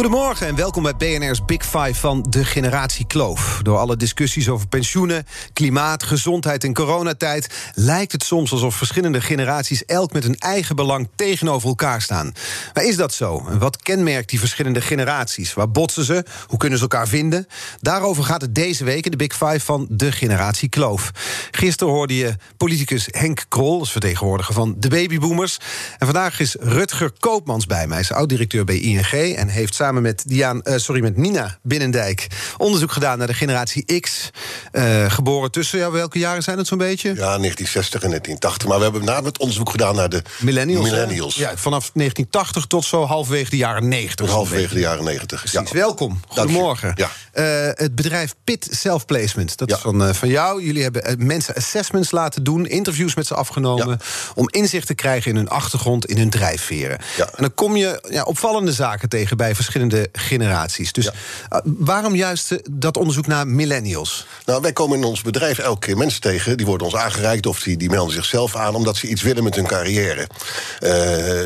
Goedemorgen en welkom bij BNR's Big Five van de generatie Kloof. Door alle discussies over pensioenen, klimaat, gezondheid en coronatijd... lijkt het soms alsof verschillende generaties elk met hun eigen belang tegenover elkaar staan. Maar is dat zo? Wat kenmerkt die verschillende generaties? Waar botsen ze? Hoe kunnen ze elkaar vinden? Daarover gaat het deze week in de Big Five van de generatie Kloof. Gisteren hoorde je politicus Henk Krol, als vertegenwoordiger van de babyboomers. En vandaag is Rutger Koopmans bij mij. Hij is oud-directeur bij ING en heeft samen met, Diaan, uh, sorry, met Nina Binnendijk onderzoek gedaan naar de generatie X. Uh, geboren tussen, ja, welke jaren zijn het zo'n beetje? Ja, 1960 en 1980. Maar we hebben met name het onderzoek gedaan naar de millennials. millennials. Ja, vanaf 1980 tot zo halverwege de jaren 90. Tot halverwege de jaren 90. Precies. Ja. Welkom. Goedemorgen. Ja. Uh, het bedrijf Pit Self Placement. Dat Ja. is van, van jou. Jullie hebben mensen assessments laten doen, interviews met ze afgenomen. Om inzicht te krijgen in hun achtergrond, in hun drijfveren. En dan kom je ja, opvallende zaken tegen bij verschillende generaties. Dus Ja. uh, waarom juist uh, dat onderzoek naar millennials? Nou, wij komen in ons bedrijf elke keer mensen tegen... die worden ons aangereikt of die, die melden zichzelf aan... omdat ze iets willen met hun carrière. Eh,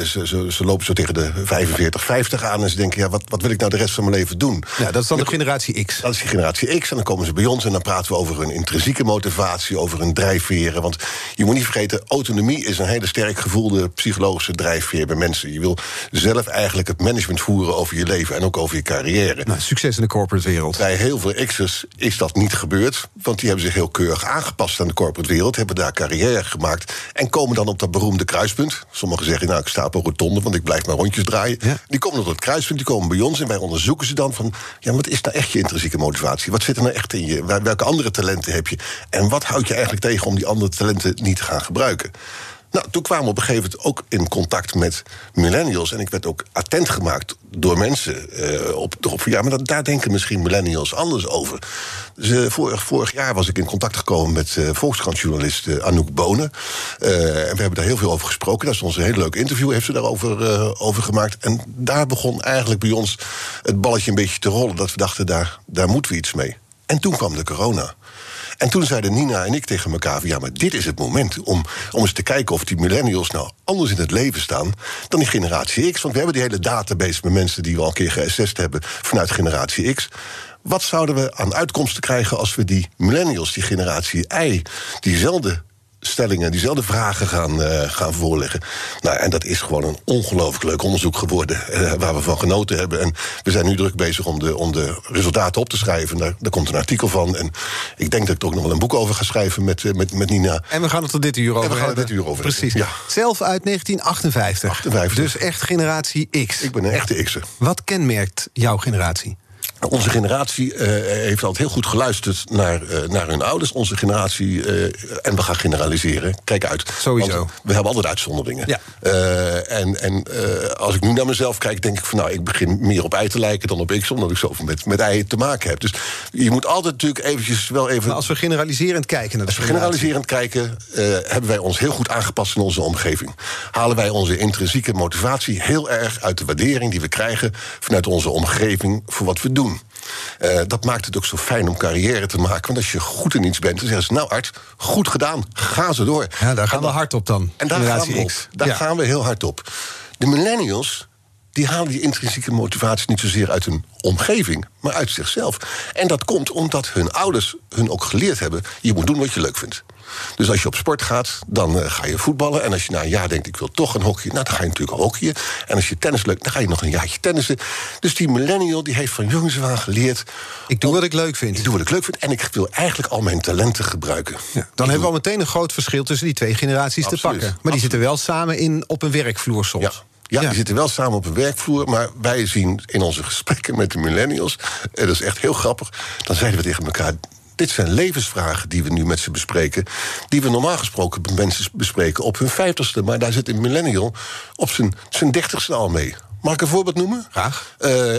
ze, ze, ze lopen zo tegen de 45, 50 aan... en ze denken, ja, wat, wat wil ik nou de rest van mijn leven doen? Ja, dat is dan de generatie X. Dat is die generatie X. En dan komen ze bij ons en dan praten we over hun intrinsieke motivatie, over hun drijfveren. Want je moet niet vergeten, autonomie is een hele sterk gevoelde psychologische drijfveer bij mensen. Je wil zelf eigenlijk het management voeren over je leven en ook over je carrière. Nou, succes in de corporate wereld. Bij heel veel X'ers is dat niet gebeurd. Want die hebben zich heel keurig aangepast aan de corporate wereld. Hebben daar carrière gemaakt. En komen dan op dat beroemde kruispunt. Sommigen zeggen, nou, ik sta op een rotonde, want ik blijf maar rondjes draaien. Ja. Die komen op dat kruispunt, die komen bij ons. En wij onderzoeken ze dan van, ja, wat is nou echt je intrinsieke motivatie? Wat zit er nou echt in je? Wel- Welke andere talenten heb je? En wat houdt je eigenlijk tegen om die andere talenten niet te gaan gebruiken? Nou, toen kwamen we op een gegeven moment ook in contact met millennials. En ik werd ook attent gemaakt door mensen eh, op, erop ja, maar dat, daar denken misschien millennials anders over. Dus, eh, vorig, vorig jaar was ik in contact gekomen met eh Volkskrantjournalist Anouk Bonen. En we hebben daar heel veel over gesproken. Dat is ons een heel leuk interview, heeft ze daarover over gemaakt. En daar begon eigenlijk bij ons het balletje een beetje te rollen... dat we dachten, daar, daar moeten we iets mee. En toen kwam de corona. En toen zeiden Nina en ik tegen elkaar: ja, maar dit is het moment om, om eens te kijken of die millennials nou anders in het leven staan dan die generatie X. Want we hebben die hele database met mensen die we al een keer geassessed hebben vanuit generatie X. Wat zouden we aan uitkomsten krijgen als we die millennials, die generatie Y, diezelfde stellingen, diezelfde vragen gaan, eh, gaan voorleggen. Nou, en dat is gewoon een ongelooflijk leuk onderzoek geworden, eh, waar we van genoten hebben. En we zijn nu druk bezig om de, om de resultaten op te schrijven. Daar, daar komt een artikel van. En ik denk dat ik er ook nog wel een boek over ga schrijven met, eh, met, met Nina. En we gaan het er dit uur over we gaan het hebben. dit uur over Precies. ja. Zelf uit 1958. 58. Dus echt generatie X. Ik ben een echte X'er. Wat kenmerkt jouw generatie? Onze generatie eh, heeft altijd heel goed geluisterd naar, eh, naar hun ouders. Onze generatie, eh, en we gaan generaliseren, kijk uit. Sowieso. Want we hebben altijd uitzonderingen. Ja. En en als ik nu naar mezelf kijk, denk ik van nou, ik begin meer op ei te lijken dan op X, omdat ik zoveel met, met eieren te maken heb. Dus je moet altijd natuurlijk eventjes wel even. Maar als we generaliserend kijken naar de Als we generaliserend kijken, hebben wij ons heel goed aangepast in onze omgeving. Halen wij onze intrinsieke motivatie heel erg uit de waardering die we krijgen vanuit onze omgeving voor wat we doen. Eh, dat maakt het ook zo fijn om carrière te maken. Want als je goed in iets bent, dan zeggen ze: Nou, Art, goed gedaan, ga ze door. Ja, daar gaan En we hard op dan. En daar gaan we op. Daar Ja. gaan we heel hard op. De millennials. Die halen die intrinsieke motivatie niet zozeer uit hun omgeving, maar uit zichzelf. En dat komt omdat hun ouders hun ook geleerd hebben: je moet doen wat je leuk vindt. Dus als je op sport gaat, dan eh, ga je voetballen. En als je na een jaar denkt, ik wil toch een hockey, nou, dan ga je natuurlijk hockeyen. En als je tennis leuk, dan ga je nog een jaartje tennissen. Dus die millennial die heeft van jongens aan geleerd... Ik doe wat ik leuk vind. Ik doe wat ik leuk vind en ik wil eigenlijk al mijn talenten gebruiken. Ja, dan hebben we al meteen een groot verschil tussen die twee generaties te pakken. Maar die zitten wel samen in, op een werkvloer soms. Ja. Ja, die zitten wel samen op een werkvloer. Maar wij zien in onze gesprekken met de millennials... en dat is echt heel grappig... dan zeiden we tegen elkaar... Dit zijn levensvragen die we nu met ze bespreken. Die we normaal gesproken met mensen bespreken op hun vijftigste. Maar daar zit een millennial op zijn, zijn dertigste al mee. Mag ik een voorbeeld noemen? Graag. Uh,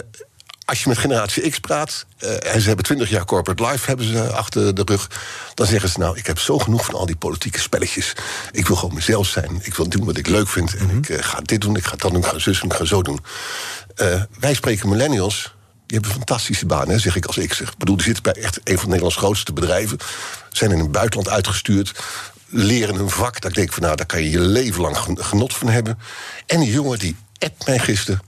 als je met generatie X praat, uh, en ze hebben 20 jaar corporate life hebben ze achter de rug, dan zeggen ze nou, ik heb zo genoeg van al die politieke spelletjes. Ik wil gewoon mezelf zijn. Ik wil doen wat ik leuk vind. En ik uh, ga dit doen, ik ga dat doen, ik ga zus en ik ga zo doen. Uh, wij spreken millennials. Die hebben een fantastische baan, hè, zeg ik als ik. Ik bedoel, die zitten bij echt een van Nederlands grootste bedrijven. Zijn in het buitenland uitgestuurd leren een vak. Dat ik denk van nou, daar kan je je leven lang genot van hebben. En die jongen die appt mij gisteren.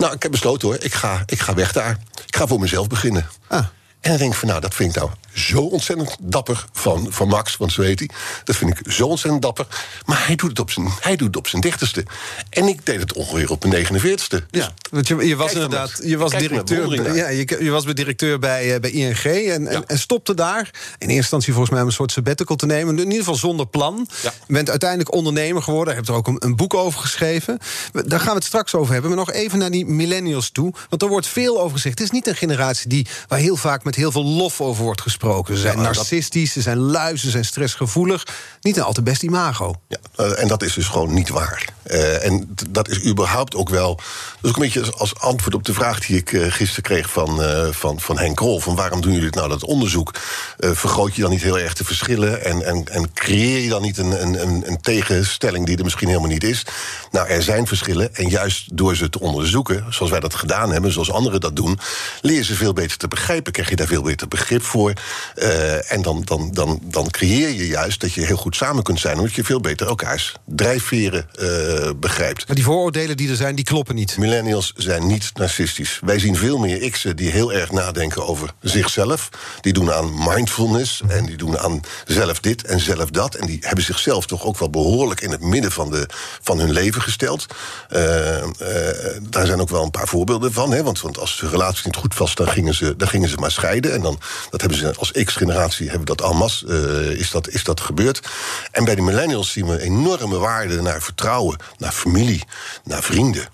Nou, ik heb besloten hoor, ik ga, ik ga weg daar. Ik ga voor mezelf beginnen. Ah. En dan denk ik van, nou, dat vind ik nou zo ontzettend dapper van, van Max, want zo heet hij. Dat vind ik zo ontzettend dapper. Maar hij doet het op zijn, hij doet het op zijn dichtigste. En ik deed het ongeveer op mijn 49ste. ja, want je, je was inderdaad, je was directeur, ja, je, je was directeur bij, uh, bij ING en, en, en, stopte daar. In eerste instantie volgens mij om een soort sabbatical te nemen. In ieder geval zonder plan. Ja. Je bent uiteindelijk ondernemer geworden. Je hebt er ook een, een, boek over geschreven. Daar gaan we het straks over hebben. Maar nog even naar die millennials toe. Want er wordt veel over gezegd. Het is niet een generatie die, waar heel vaak met heel veel lof over wordt gesproken. Ze zijn ja, narcistisch, ze zijn lui, ze zijn stressgevoelig. Niet een al te best imago. Ja, uh, en dat is dus gewoon niet waar. Uh, en dat is überhaupt ook wel. Dus ook een beetje als antwoord op de vraag die ik uh, gisteren kreeg van, van, van Henk Krol: van waarom doen jullie nou dat onderzoek? vergroot je dan niet heel erg de verschillen? En, en, en creëer je dan niet een, een, een tegenstelling die er misschien helemaal niet is? Nou, er zijn verschillen. En juist door ze te onderzoeken, zoals wij dat gedaan hebben, zoals anderen dat doen, leer je ze veel beter te begrijpen. Krijg je daar veel beter begrip voor. Uh, en dan, dan, dan, dan creëer je juist dat je heel goed samen kunt zijn, omdat je veel beter elkaars drijfveren uh, begrijpt. Maar die vooroordelen die er zijn, die kloppen niet. Millennials zijn niet narcistisch. Wij zien veel meer X'en die heel erg nadenken over zichzelf. Die doen aan mindfulness en die doen aan zelf dit en zelf dat. En die hebben zichzelf toch ook wel behoorlijk in het midden van, de, van hun leven gesteld. Uh, daar zijn ook wel een paar voorbeelden van. Hè? Want, want als de relatie niet goed was, dan gingen ze, dan gingen ze maar scheiden. En dan, dat hebben ze als X-generatie hebben dat almas, uh, is, dat, is dat gebeurd. En bij de millennials zien we enorme waarde naar vertrouwen, naar familie, naar vrienden.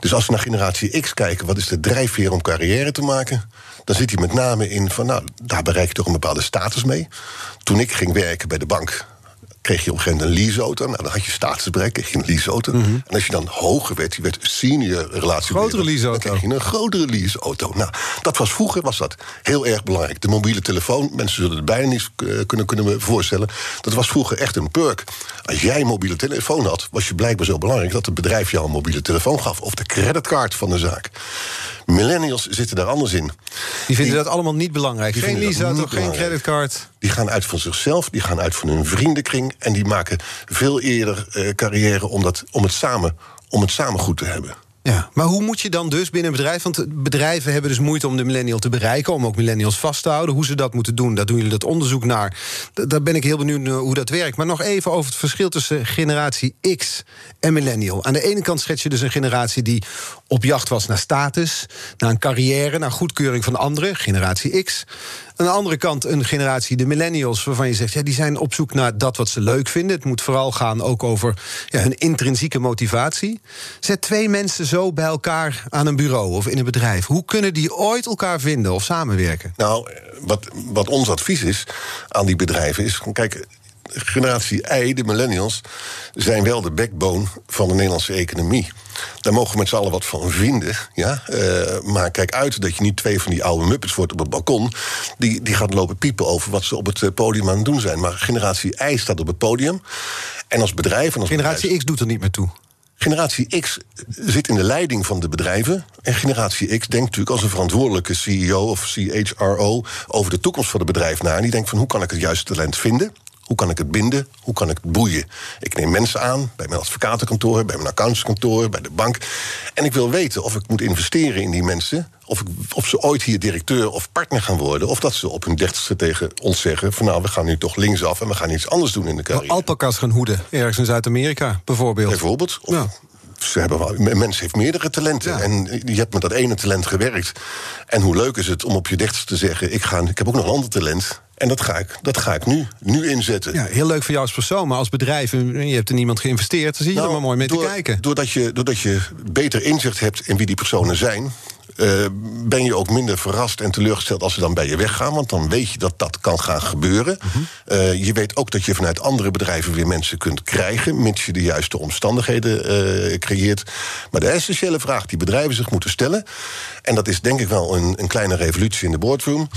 Dus als we naar generatie X kijken, wat is de drijfveer om carrière te maken? Dan zit hij met name in van, nou, daar bereik je toch een bepaalde status mee. Toen ik ging werken bij de bank, kreeg je op een gegeven moment een leaseauto. Nou, dan had je staatsbereik, kreeg je een leaseauto. Mm -hmm. En als je dan hoger werd, je werd senior relatie. Grotere leaseauto. Dan kreeg je een grotere leaseauto. Nou, dat was vroeger was dat heel erg belangrijk. De mobiele telefoon, mensen zullen het bijna niet kunnen, kunnen me voorstellen. Dat was vroeger echt een perk. Als jij een mobiele telefoon had, was je blijkbaar zo belangrijk dat het bedrijf jou een mobiele telefoon gaf. Of de creditcard van de zaak. Millennials zitten daar anders in. Die vinden die, dat allemaal niet belangrijk. Geen leaseauto, geen creditcard. Die gaan uit van zichzelf, die gaan uit van hun vriendenkring. En die maken veel eerder uh, carrière om, dat, om, het samen, om het samen goed te hebben. Ja, maar hoe moet je dan dus binnen een bedrijf... want bedrijven hebben dus moeite om de millennial te bereiken... om ook millennials vast te houden. Hoe ze dat moeten doen, daar doen jullie dat onderzoek naar. Daar ben ik heel benieuwd naar hoe dat werkt. Maar nog even over het verschil tussen generatie X en millennial. Aan de ene kant schets je dus een generatie die op jacht was naar status... naar een carrière, naar goedkeuring van anderen, generatie X. Aan de andere kant een generatie, de millennials, waarvan je zegt... ja, die zijn op zoek naar dat wat ze leuk vinden. Het moet vooral gaan ook over ja, hun intrinsieke motivatie. Zet twee mensen zo bij elkaar aan een bureau of in een bedrijf. Hoe kunnen die ooit elkaar vinden of samenwerken? Nou, wat, wat ons advies is aan die bedrijven is... kijk, generatie I, de millennials, zijn wel de backbone van de Nederlandse economie. Daar mogen we met z'n allen wat van vinden. Ja? Uh, maar kijk uit dat je niet twee van die oude muppets wordt op het balkon. Die, die gaat lopen piepen over wat ze op het podium aan het doen zijn. Maar generatie I staat op het podium. En als bedrijf. En als generatie bedrijf, X doet er niet meer toe. Generatie X zit in de leiding van de bedrijven. En generatie X denkt natuurlijk als een verantwoordelijke CEO of CHRO over de toekomst van het bedrijf na. En die denkt van hoe kan ik het juiste talent vinden? Hoe kan ik het binden? Hoe kan ik het boeien? Ik neem mensen aan bij mijn advocatenkantoor, bij mijn accountantskantoor, bij de bank. En ik wil weten of ik moet investeren in die mensen. Of, ik, of ze ooit hier directeur of partner gaan worden. Of dat ze op hun dertigste tegen ons zeggen: van nou, we gaan nu toch linksaf en we gaan iets anders doen in de carrière. Alpakas gaan hoeden, ergens in Zuid-Amerika bijvoorbeeld. Bijvoorbeeld. Of, ja. Ze hebben, een mens heeft meerdere talenten. Ja. En je hebt met dat ene talent gewerkt. En hoe leuk is het om op je dertigste te zeggen: ik, ga, ik heb ook nog een ander talent. En dat ga ik, dat ga ik nu, nu inzetten. Ja, heel leuk voor jou als persoon, maar als bedrijf... en je hebt er niemand geïnvesteerd, dan zie je nou, er maar mooi mee door, te kijken. Doordat je, doordat je beter inzicht hebt in wie die personen zijn... eh, ben je ook minder verrast en teleurgesteld als ze dan bij je weggaan. Want dan weet je dat dat kan gaan gebeuren. Eh, je weet ook dat je vanuit andere bedrijven weer mensen kunt krijgen. mits je de juiste omstandigheden eh, creëert. Maar de essentiële vraag die bedrijven zich moeten stellen. en dat is denk ik wel een, een kleine revolutie in de boardroom.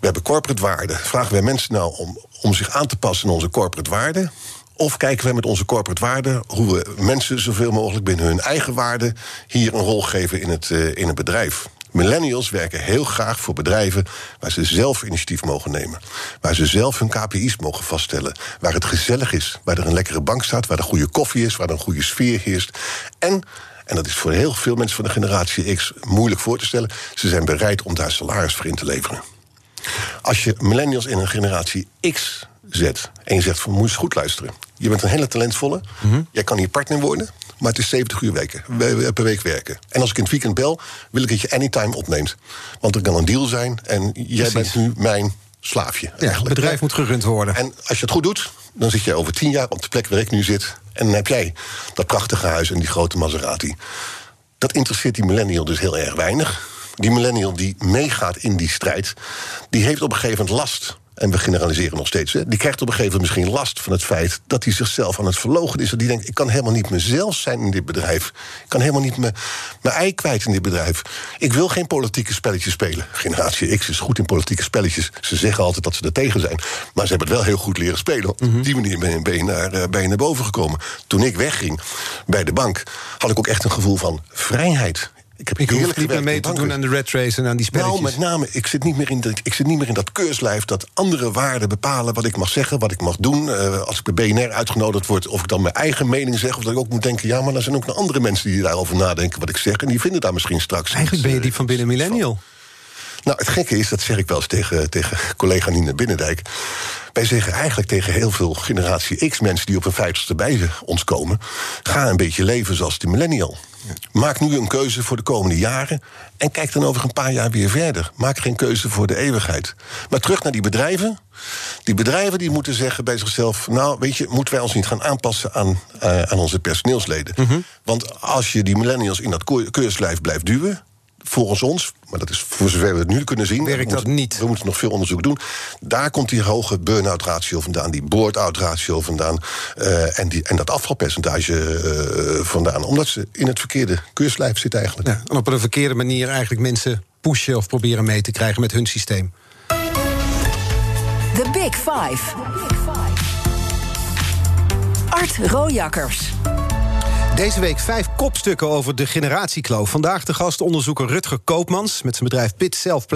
We hebben corporate waarden. Vragen wij mensen nou om, om zich aan te passen aan onze corporate waarden? Of kijken we met onze corporate waarden hoe we mensen zoveel mogelijk binnen hun eigen waarden hier een rol geven in het, uh, in het bedrijf? Millennials werken heel graag voor bedrijven waar ze zelf initiatief mogen nemen. Waar ze zelf hun KPI's mogen vaststellen. Waar het gezellig is, waar er een lekkere bank staat, waar er goede koffie is, waar er een goede sfeer heerst. En en dat is voor heel veel mensen van de generatie X moeilijk voor te stellen. Ze zijn bereid om daar salaris voor in te leveren. Als je millennials in een generatie X zet en je zegt van moet je goed luisteren. Je bent een hele talentvolle. Jij kan hier partner worden. Maar het is 70 uur weken, per week werken. En als ik in het weekend bel, wil ik dat je anytime opneemt. Want er kan een deal zijn en jij bent nu mijn slaafje. Ja, het bedrijf moet gerund worden. En als je het goed doet, dan zit je over tien jaar op de plek waar ik nu zit. En dan heb jij dat prachtige huis en die grote Maserati. Dat interesseert die millennial dus heel erg weinig. Die millennial die meegaat in die strijd, die heeft op een gegeven moment last en we generaliseren nog steeds, hè, die krijgt op een gegeven moment misschien last van het feit dat hij zichzelf aan het verlogen is. Dat die denkt: ik kan helemaal niet mezelf zijn in dit bedrijf. Ik kan helemaal niet mijn ei kwijt in dit bedrijf. Ik wil geen politieke spelletjes spelen. Generatie X is goed in politieke spelletjes. Ze zeggen altijd dat ze er tegen zijn. Maar ze hebben het wel heel goed leren spelen. Op die manier ben je, naar, eh, ben je naar boven gekomen. Toen ik wegging bij de bank, had ik ook echt een gevoel van vrijheid. Ik heb ik heerlijk niet meer mee te doen aan de red race en aan die spelletjes. Nou, met name, ik zit niet meer in, de, ik zit niet meer in dat keurslijf... dat andere waarden bepalen wat ik mag zeggen, wat ik mag doen. Uh, als ik bij BNR uitgenodigd word, of ik dan mijn eigen mening zeg... of dat ik ook moet denken, ja, maar er zijn ook nog andere mensen... die daarover nadenken wat ik zeg, en die vinden daar misschien straks... Eigenlijk ben je die eh, van binnen millennial. Nou, het gekke is, dat zeg ik wel eens tegen, tegen collega Nina Binnendijk... Wij zeggen eigenlijk tegen heel veel generatie X-mensen die op een vijftigste bij ons komen: ga een beetje leven zoals die millennial. Maak nu een keuze voor de komende jaren en kijk dan over een paar jaar weer verder. Maak geen keuze voor de eeuwigheid. Maar terug naar die bedrijven. Die bedrijven die moeten zeggen bij zichzelf: Nou, weet je, moeten wij ons niet gaan aanpassen aan, uh, aan onze personeelsleden? Mhm. Want als je die millennials in dat keurslijf blijft duwen, volgens ons, maar dat is voor zover we het nu kunnen zien. Werkt dat niet? We moeten nog veel onderzoek doen. Daar komt die hoge burn-out ratio vandaan, die board-out ratio vandaan. Uh, en, die, en dat afvalpercentage uh, vandaan. Omdat ze in het verkeerde keurslijf zitten eigenlijk. Ja, en op een verkeerde manier eigenlijk mensen pushen of proberen mee te krijgen met hun systeem. The Big Five. Art Rojakkers. Deze week vijf kopstukken over de generatiekloof. Vandaag de gast onderzoeker Rutger Koopmans. Met zijn bedrijf Pit Self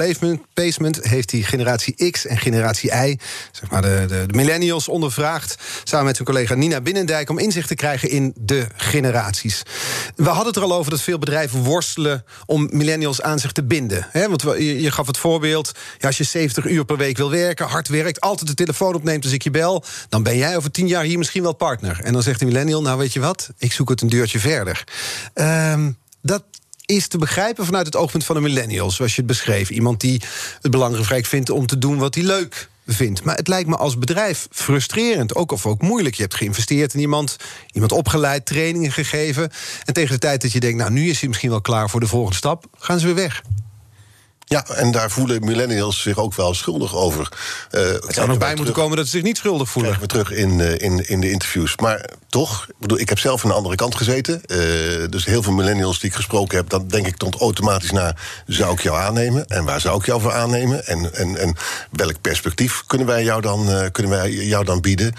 Placement heeft hij generatie X en generatie Y, zeg maar de, de, de millennials, ondervraagd. Samen met zijn collega Nina Binnendijk om inzicht te krijgen in de generaties. We hadden het er al over dat veel bedrijven worstelen om millennials aan zich te binden. Want je, gaf het voorbeeld: ja, als je 70 uur per week wil werken, hard werkt, altijd de telefoon opneemt als ik je bel, dan ben jij over tien jaar hier misschien wel partner. En dan zegt de millennial: Nou, weet je wat, ik zoek het een deurtje verder. Um, dat is te begrijpen vanuit het oogpunt van de millennial, zoals je het beschreef. Iemand die het belangrijk vindt om te doen wat hij leuk vindt. Maar het lijkt me als bedrijf frustrerend, ook of ook moeilijk. Je hebt geïnvesteerd in iemand, iemand opgeleid, trainingen gegeven. En tegen de tijd dat je denkt, nou, nu is hij misschien wel klaar voor de volgende stap, gaan ze weer weg. Ja, en daar voelen millennials zich ook wel schuldig over. Uh, het zou nog bij moeten komen dat ze zich niet schuldig voelen. We terug in, uh, in, in de interviews. Maar ik, ik heb zelf aan de andere kant gezeten. Uh, dus heel veel millennials die ik gesproken heb... dan denk ik dan automatisch naar... zou ik jou aannemen? En waar zou ik jou voor aannemen? En, en, en welk perspectief kunnen wij jou dan, kunnen wij jou dan bieden?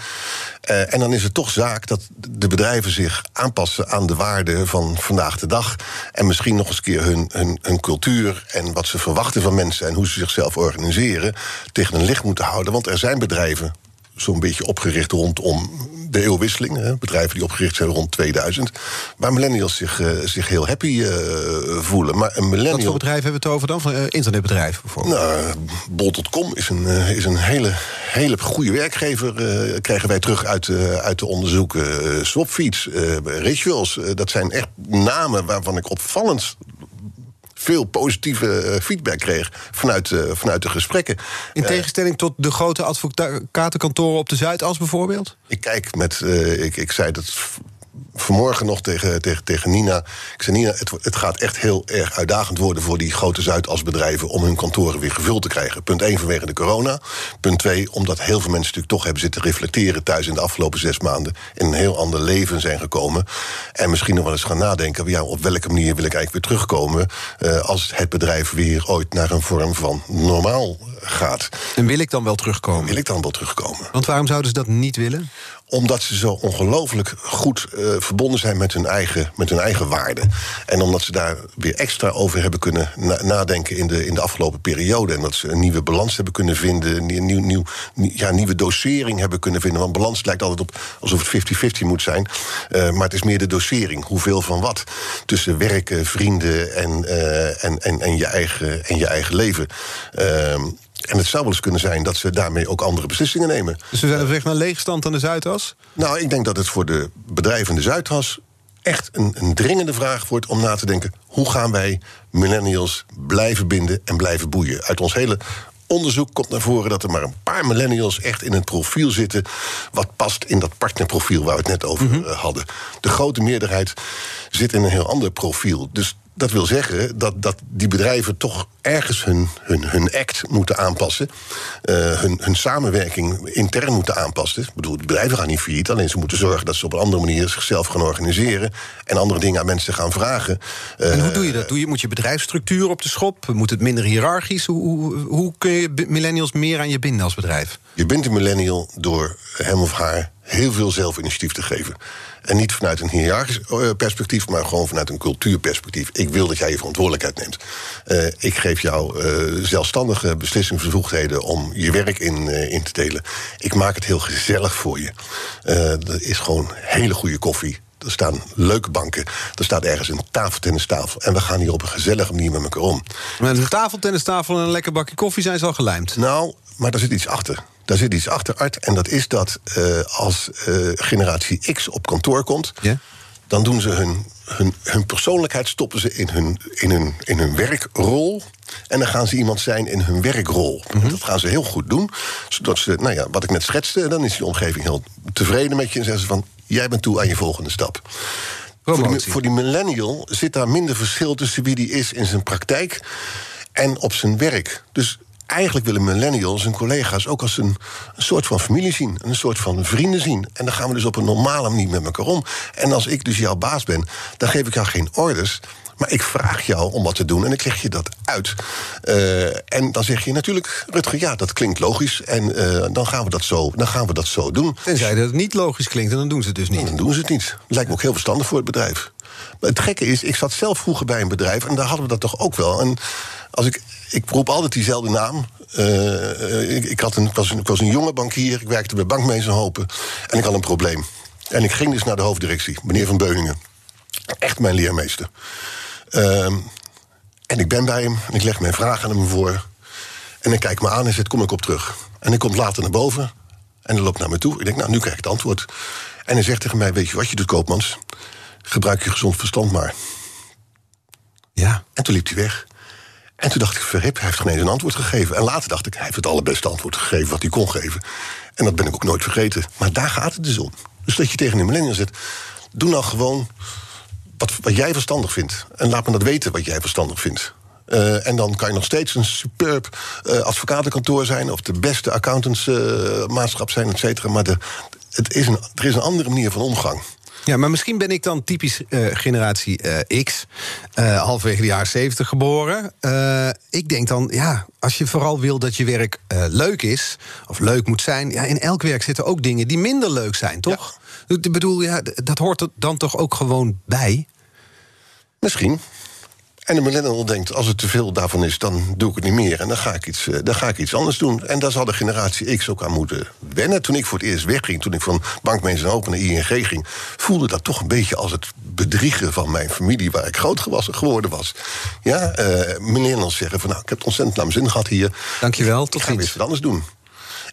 Uh, en dan is het toch zaak dat de bedrijven zich aanpassen aan de waarden van vandaag de dag. En misschien nog eens een keer hun, hun cultuur en wat ze verwachten van mensen en hoe ze zichzelf organiseren tegen een licht moeten houden. Want er zijn bedrijven zo'n beetje opgericht rondom de eeuwwisseling. Hè, bedrijven die opgericht zijn rond 2000. Waar millennials zich, uh, zich heel happy uh, voelen. Maar een millennial... Wat voor bedrijven hebben we het over dan? Van uh, internetbedrijven bijvoorbeeld? Nou, Bol.com is een, is een hele, hele goede werkgever. krijgen wij terug uit, uit de onderzoeken. Swapfeeds, Rituals. dat zijn echt namen waarvan ik opvallend veel positieve feedback kreeg vanuit, uh, vanuit de gesprekken. In tegenstelling tot de grote advocatenkantoren op de Zuidas bijvoorbeeld? Ik kijk met, ik, ik zei dat vanmorgen nog tegen, tegen, tegen Nina. Ik zei, Nina, het, het gaat echt heel erg uitdagend worden voor die grote Zuidasbedrijven om hun kantoren weer gevuld te krijgen. Punt 1 vanwege de corona. Punt 2, omdat heel veel mensen natuurlijk toch hebben zitten reflecteren thuis in de afgelopen zes maanden. In een heel ander leven zijn gekomen. En misschien nog wel eens gaan nadenken: ja, op welke manier wil ik eigenlijk weer terugkomen. Uh, als het bedrijf weer ooit naar een vorm van normaal gaat. En wil ik dan wel terugkomen? Wil ik dan wel terugkomen? Want waarom zouden ze dat niet willen? Omdat ze zo ongelooflijk goed uh, verbonden zijn met hun, eigen, met hun eigen waarden. En omdat ze daar weer extra over hebben kunnen na nadenken in de, in de afgelopen periode. En dat ze een nieuwe balans hebben kunnen vinden. Een nieuw, nieuw, ja, nieuwe dosering hebben kunnen vinden. Want balans lijkt altijd op alsof het 50-50 moet zijn. Uh, maar het is meer de dosering. Hoeveel van wat. Tussen werken, vrienden en, uh, en, en, en, je, eigen, en je eigen leven. Uh, en het zou wel eens kunnen zijn dat ze daarmee ook andere beslissingen nemen. Dus we zijn op weg naar leegstand aan de Zuidas? Nou, ik denk dat het voor de bedrijven in de Zuidas echt een, een, dringende vraag wordt om na te denken: hoe gaan wij millennials blijven binden en blijven boeien? Uit ons hele onderzoek komt naar voren dat er maar een paar millennials echt in het profiel zitten. wat past in dat partnerprofiel waar we het net over mm -hmm. hadden. De grote meerderheid zit in een heel ander profiel. Dus dat wil zeggen dat, dat die bedrijven toch ergens hun, hun, hun act moeten aanpassen. Uh, hun, hun samenwerking intern moeten aanpassen. Ik bedoel, de bedrijven gaan niet failliet. Alleen ze moeten zorgen dat ze op een andere manier zichzelf gaan organiseren. En andere dingen aan mensen gaan vragen. Uh, en hoe doe je dat? Doe je, moet je bedrijfsstructuur op de schop? Moet het minder hiërarchisch? Hoe, hoe, hoe kun je millennials meer aan je binden als bedrijf? Je bent een millennial door hem of haar heel veel zelfinitiatief te geven. En niet vanuit een hiërarchisch perspectief, maar gewoon vanuit een cultuurperspectief. Ik wil dat jij je verantwoordelijkheid neemt. Uh, ik geef jou uh, zelfstandige beslissingsbevoegdheden om je werk in, uh, in te delen. Ik maak het heel gezellig voor je. er is gewoon hele goede koffie. Er staan leuke banken. Er staat ergens een tafeltennistafel. En we gaan hier op een gezellige manier met elkaar om. Met een tafeltennistafel en een lekker bakje koffie zijn ze al gelijmd. Nou, maar daar zit iets achter. Daar zit iets achter, Art. En dat is dat uh, als uh, generatie X op kantoor komt... Yeah. dan doen ze hun, hun, hun persoonlijkheid stoppen ze in hun, in, hun, in hun werkrol... En dan gaan ze iemand zijn in hun werkrol. Mm -hmm. Dat gaan ze heel goed doen. Zodat ze, nou ja, wat ik net schetste, dan is die omgeving heel tevreden met je. En zeggen ze van, jij bent toe aan je volgende stap. Voor die, voor die, millennial zit daar minder verschil tussen wie die is in zijn praktijk en op zijn werk. Dus eigenlijk willen millennials en collega's ook als een, een, soort van familie zien. Een soort van vrienden zien. En dan gaan we dus op een normale manier met elkaar om. En als ik dus jouw baas ben, dan geef ik jou geen orders. Maar ik vraag jou om wat te doen en ik leg je dat uit. Uh, en dan zeg je natuurlijk, Rutger, ja, dat klinkt logisch. En uh, dan, gaan we dat zo, dan gaan we dat zo doen. Tenzij dat het niet logisch klinkt, en dan doen ze het dus niet. Dan doen ze het niet. Lijkt me ook heel verstandig voor het bedrijf. Maar het gekke is, ik zat zelf vroeger bij een bedrijf... en daar hadden we dat toch ook wel. En als ik, ik roep altijd diezelfde naam. Uh, ik, ik, had een, ik, was een, ik was een jonge bankier, ik werkte bij Bankmeester Hopen... en ik had een probleem. En ik ging dus naar de hoofddirectie, meneer Van Beuningen. Echt mijn leermeester. Uh, en ik ben bij hem en ik leg mijn vraag aan hem voor. En hij kijkt me aan en zegt, kom ik op terug. En hij komt later naar boven en hij loopt naar me toe. Ik denk, nou, nu krijg ik het antwoord. En hij zegt tegen mij, weet je wat je doet, koopmans? Gebruik je gezond verstand maar. Ja. En toen liep hij weg. En toen dacht ik, verhip, hij heeft geen eens een antwoord gegeven. En later dacht ik, hij heeft het allerbeste antwoord gegeven wat hij kon geven. En dat ben ik ook nooit vergeten. Maar daar gaat het dus om. Dus dat je tegen een millennial zegt, doe nou gewoon wat, wat jij verstandig vindt. En laat me dat weten wat jij verstandig vindt. Uh, en dan kan je nog steeds een superb uh, advocatenkantoor zijn... of de beste accountantsmaatschap uh, zijn, et cetera. Maar de, het is een, er is een andere manier van omgang. Ja, maar misschien ben ik dan typisch uh, generatie uh, X, uh, halverwege de jaren 70 geboren. ik denk dan, ja, als je vooral wil dat je werk leuk is, of leuk moet zijn, ja, in elk werk zitten ook dingen die minder leuk zijn, toch? Ja. Ik bedoel, ja, dat hoort er dan toch ook gewoon bij? Misschien. En de millennial denkt, als het te veel daarvan is, dan doe ik het niet meer. En dan ga ik iets, dan ga ik iets anders doen. En daar zal de generatie X ook aan moeten wennen. Toen ik voor het eerst wegging, toen ik van Bankmensen Open naar ING ging... voelde dat toch een beetje als het bedriegen van mijn familie... waar ik groot geworden was. Ja, uh, millennials zeggen van, nou, ik heb het ontzettend naar mijn zin gehad hier. Dankjewel, tot ziens. Ik ga weer wat anders doen.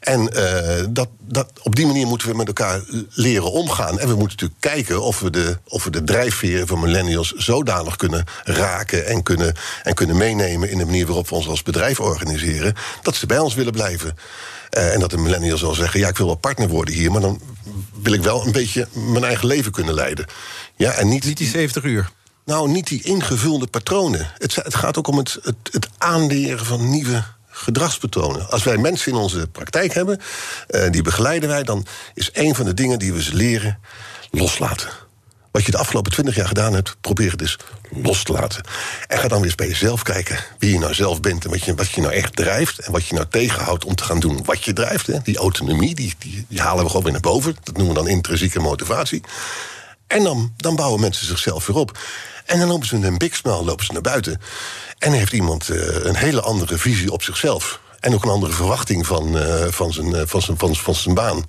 En uh, dat, dat, op die manier moeten we met elkaar leren omgaan. En we moeten natuurlijk kijken of we de, of we de drijfveren van millennials zodanig kunnen raken en kunnen, en kunnen meenemen in de manier waarop we ons als bedrijf organiseren, dat ze bij ons willen blijven. Uh, en dat de millennial zal zeggen: Ja, ik wil wel partner worden hier, maar dan wil ik wel een beetje mijn eigen leven kunnen leiden. Ja, en niet, Niet die 70 uur. nou, niet die ingevulde patronen. Het, het gaat ook om het, het, het aanleren van nieuwe gedragspatronen. Als wij mensen in onze praktijk hebben, eh, die begeleiden wij, dan is een van de dingen die we ze leren loslaten. Wat je de afgelopen twintig jaar gedaan hebt, probeer het dus los te laten. En ga dan weer eens bij jezelf kijken wie je nou zelf bent en wat je, wat je nou echt drijft. En wat je nou tegenhoudt om te gaan doen wat je drijft. Hè. Die autonomie, die, die, die halen we gewoon weer naar boven. Dat noemen we dan intrinsieke motivatie. En dan, dan bouwen mensen zichzelf weer op. En dan lopen ze met een big smile lopen ze naar buiten. En heeft iemand eh, een hele andere visie op zichzelf. En ook een andere verwachting van, eh, van, zijn, eh, van, zijn, van, van zijn baan.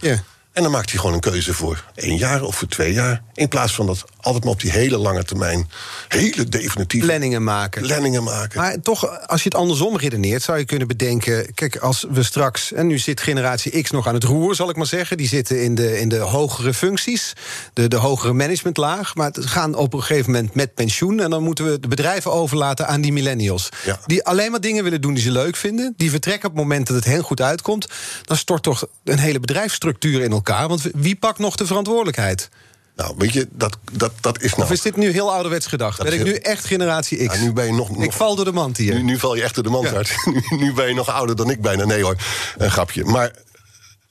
En dan maakt hij gewoon een keuze voor één jaar of voor twee jaar. In plaats van dat altijd maar op die hele lange termijn... hele definitieve Planningen maken. planningen maken. Maar toch, als je het andersom redeneert, zou je kunnen bedenken... kijk, als we straks... en nu zit generatie X nog aan het roer, zal ik maar zeggen... die zitten in de, in de hogere functies, de, de hogere managementlaag... maar het gaan op een gegeven moment met pensioen... en dan moeten we de bedrijven overlaten aan die millennials... Ja. die alleen maar dingen willen doen die ze leuk vinden... die vertrekken op het moment dat het hen goed uitkomt... dan stort toch een hele bedrijfsstructuur in elkaar... want wie pakt nog de verantwoordelijkheid? Nou, weet je, dat, dat, dat is nou... Of is dit nu heel ouderwets gedacht? Dat Ben ik heel- nu echt generatie X? Ja, nu ben je nog, nog- Ik val door de mand hier. Nu, nu val je echt door de mand Ja. uit. Nu, nu ben je nog ouder dan ik bijna. Nee hoor, een grapje. Maar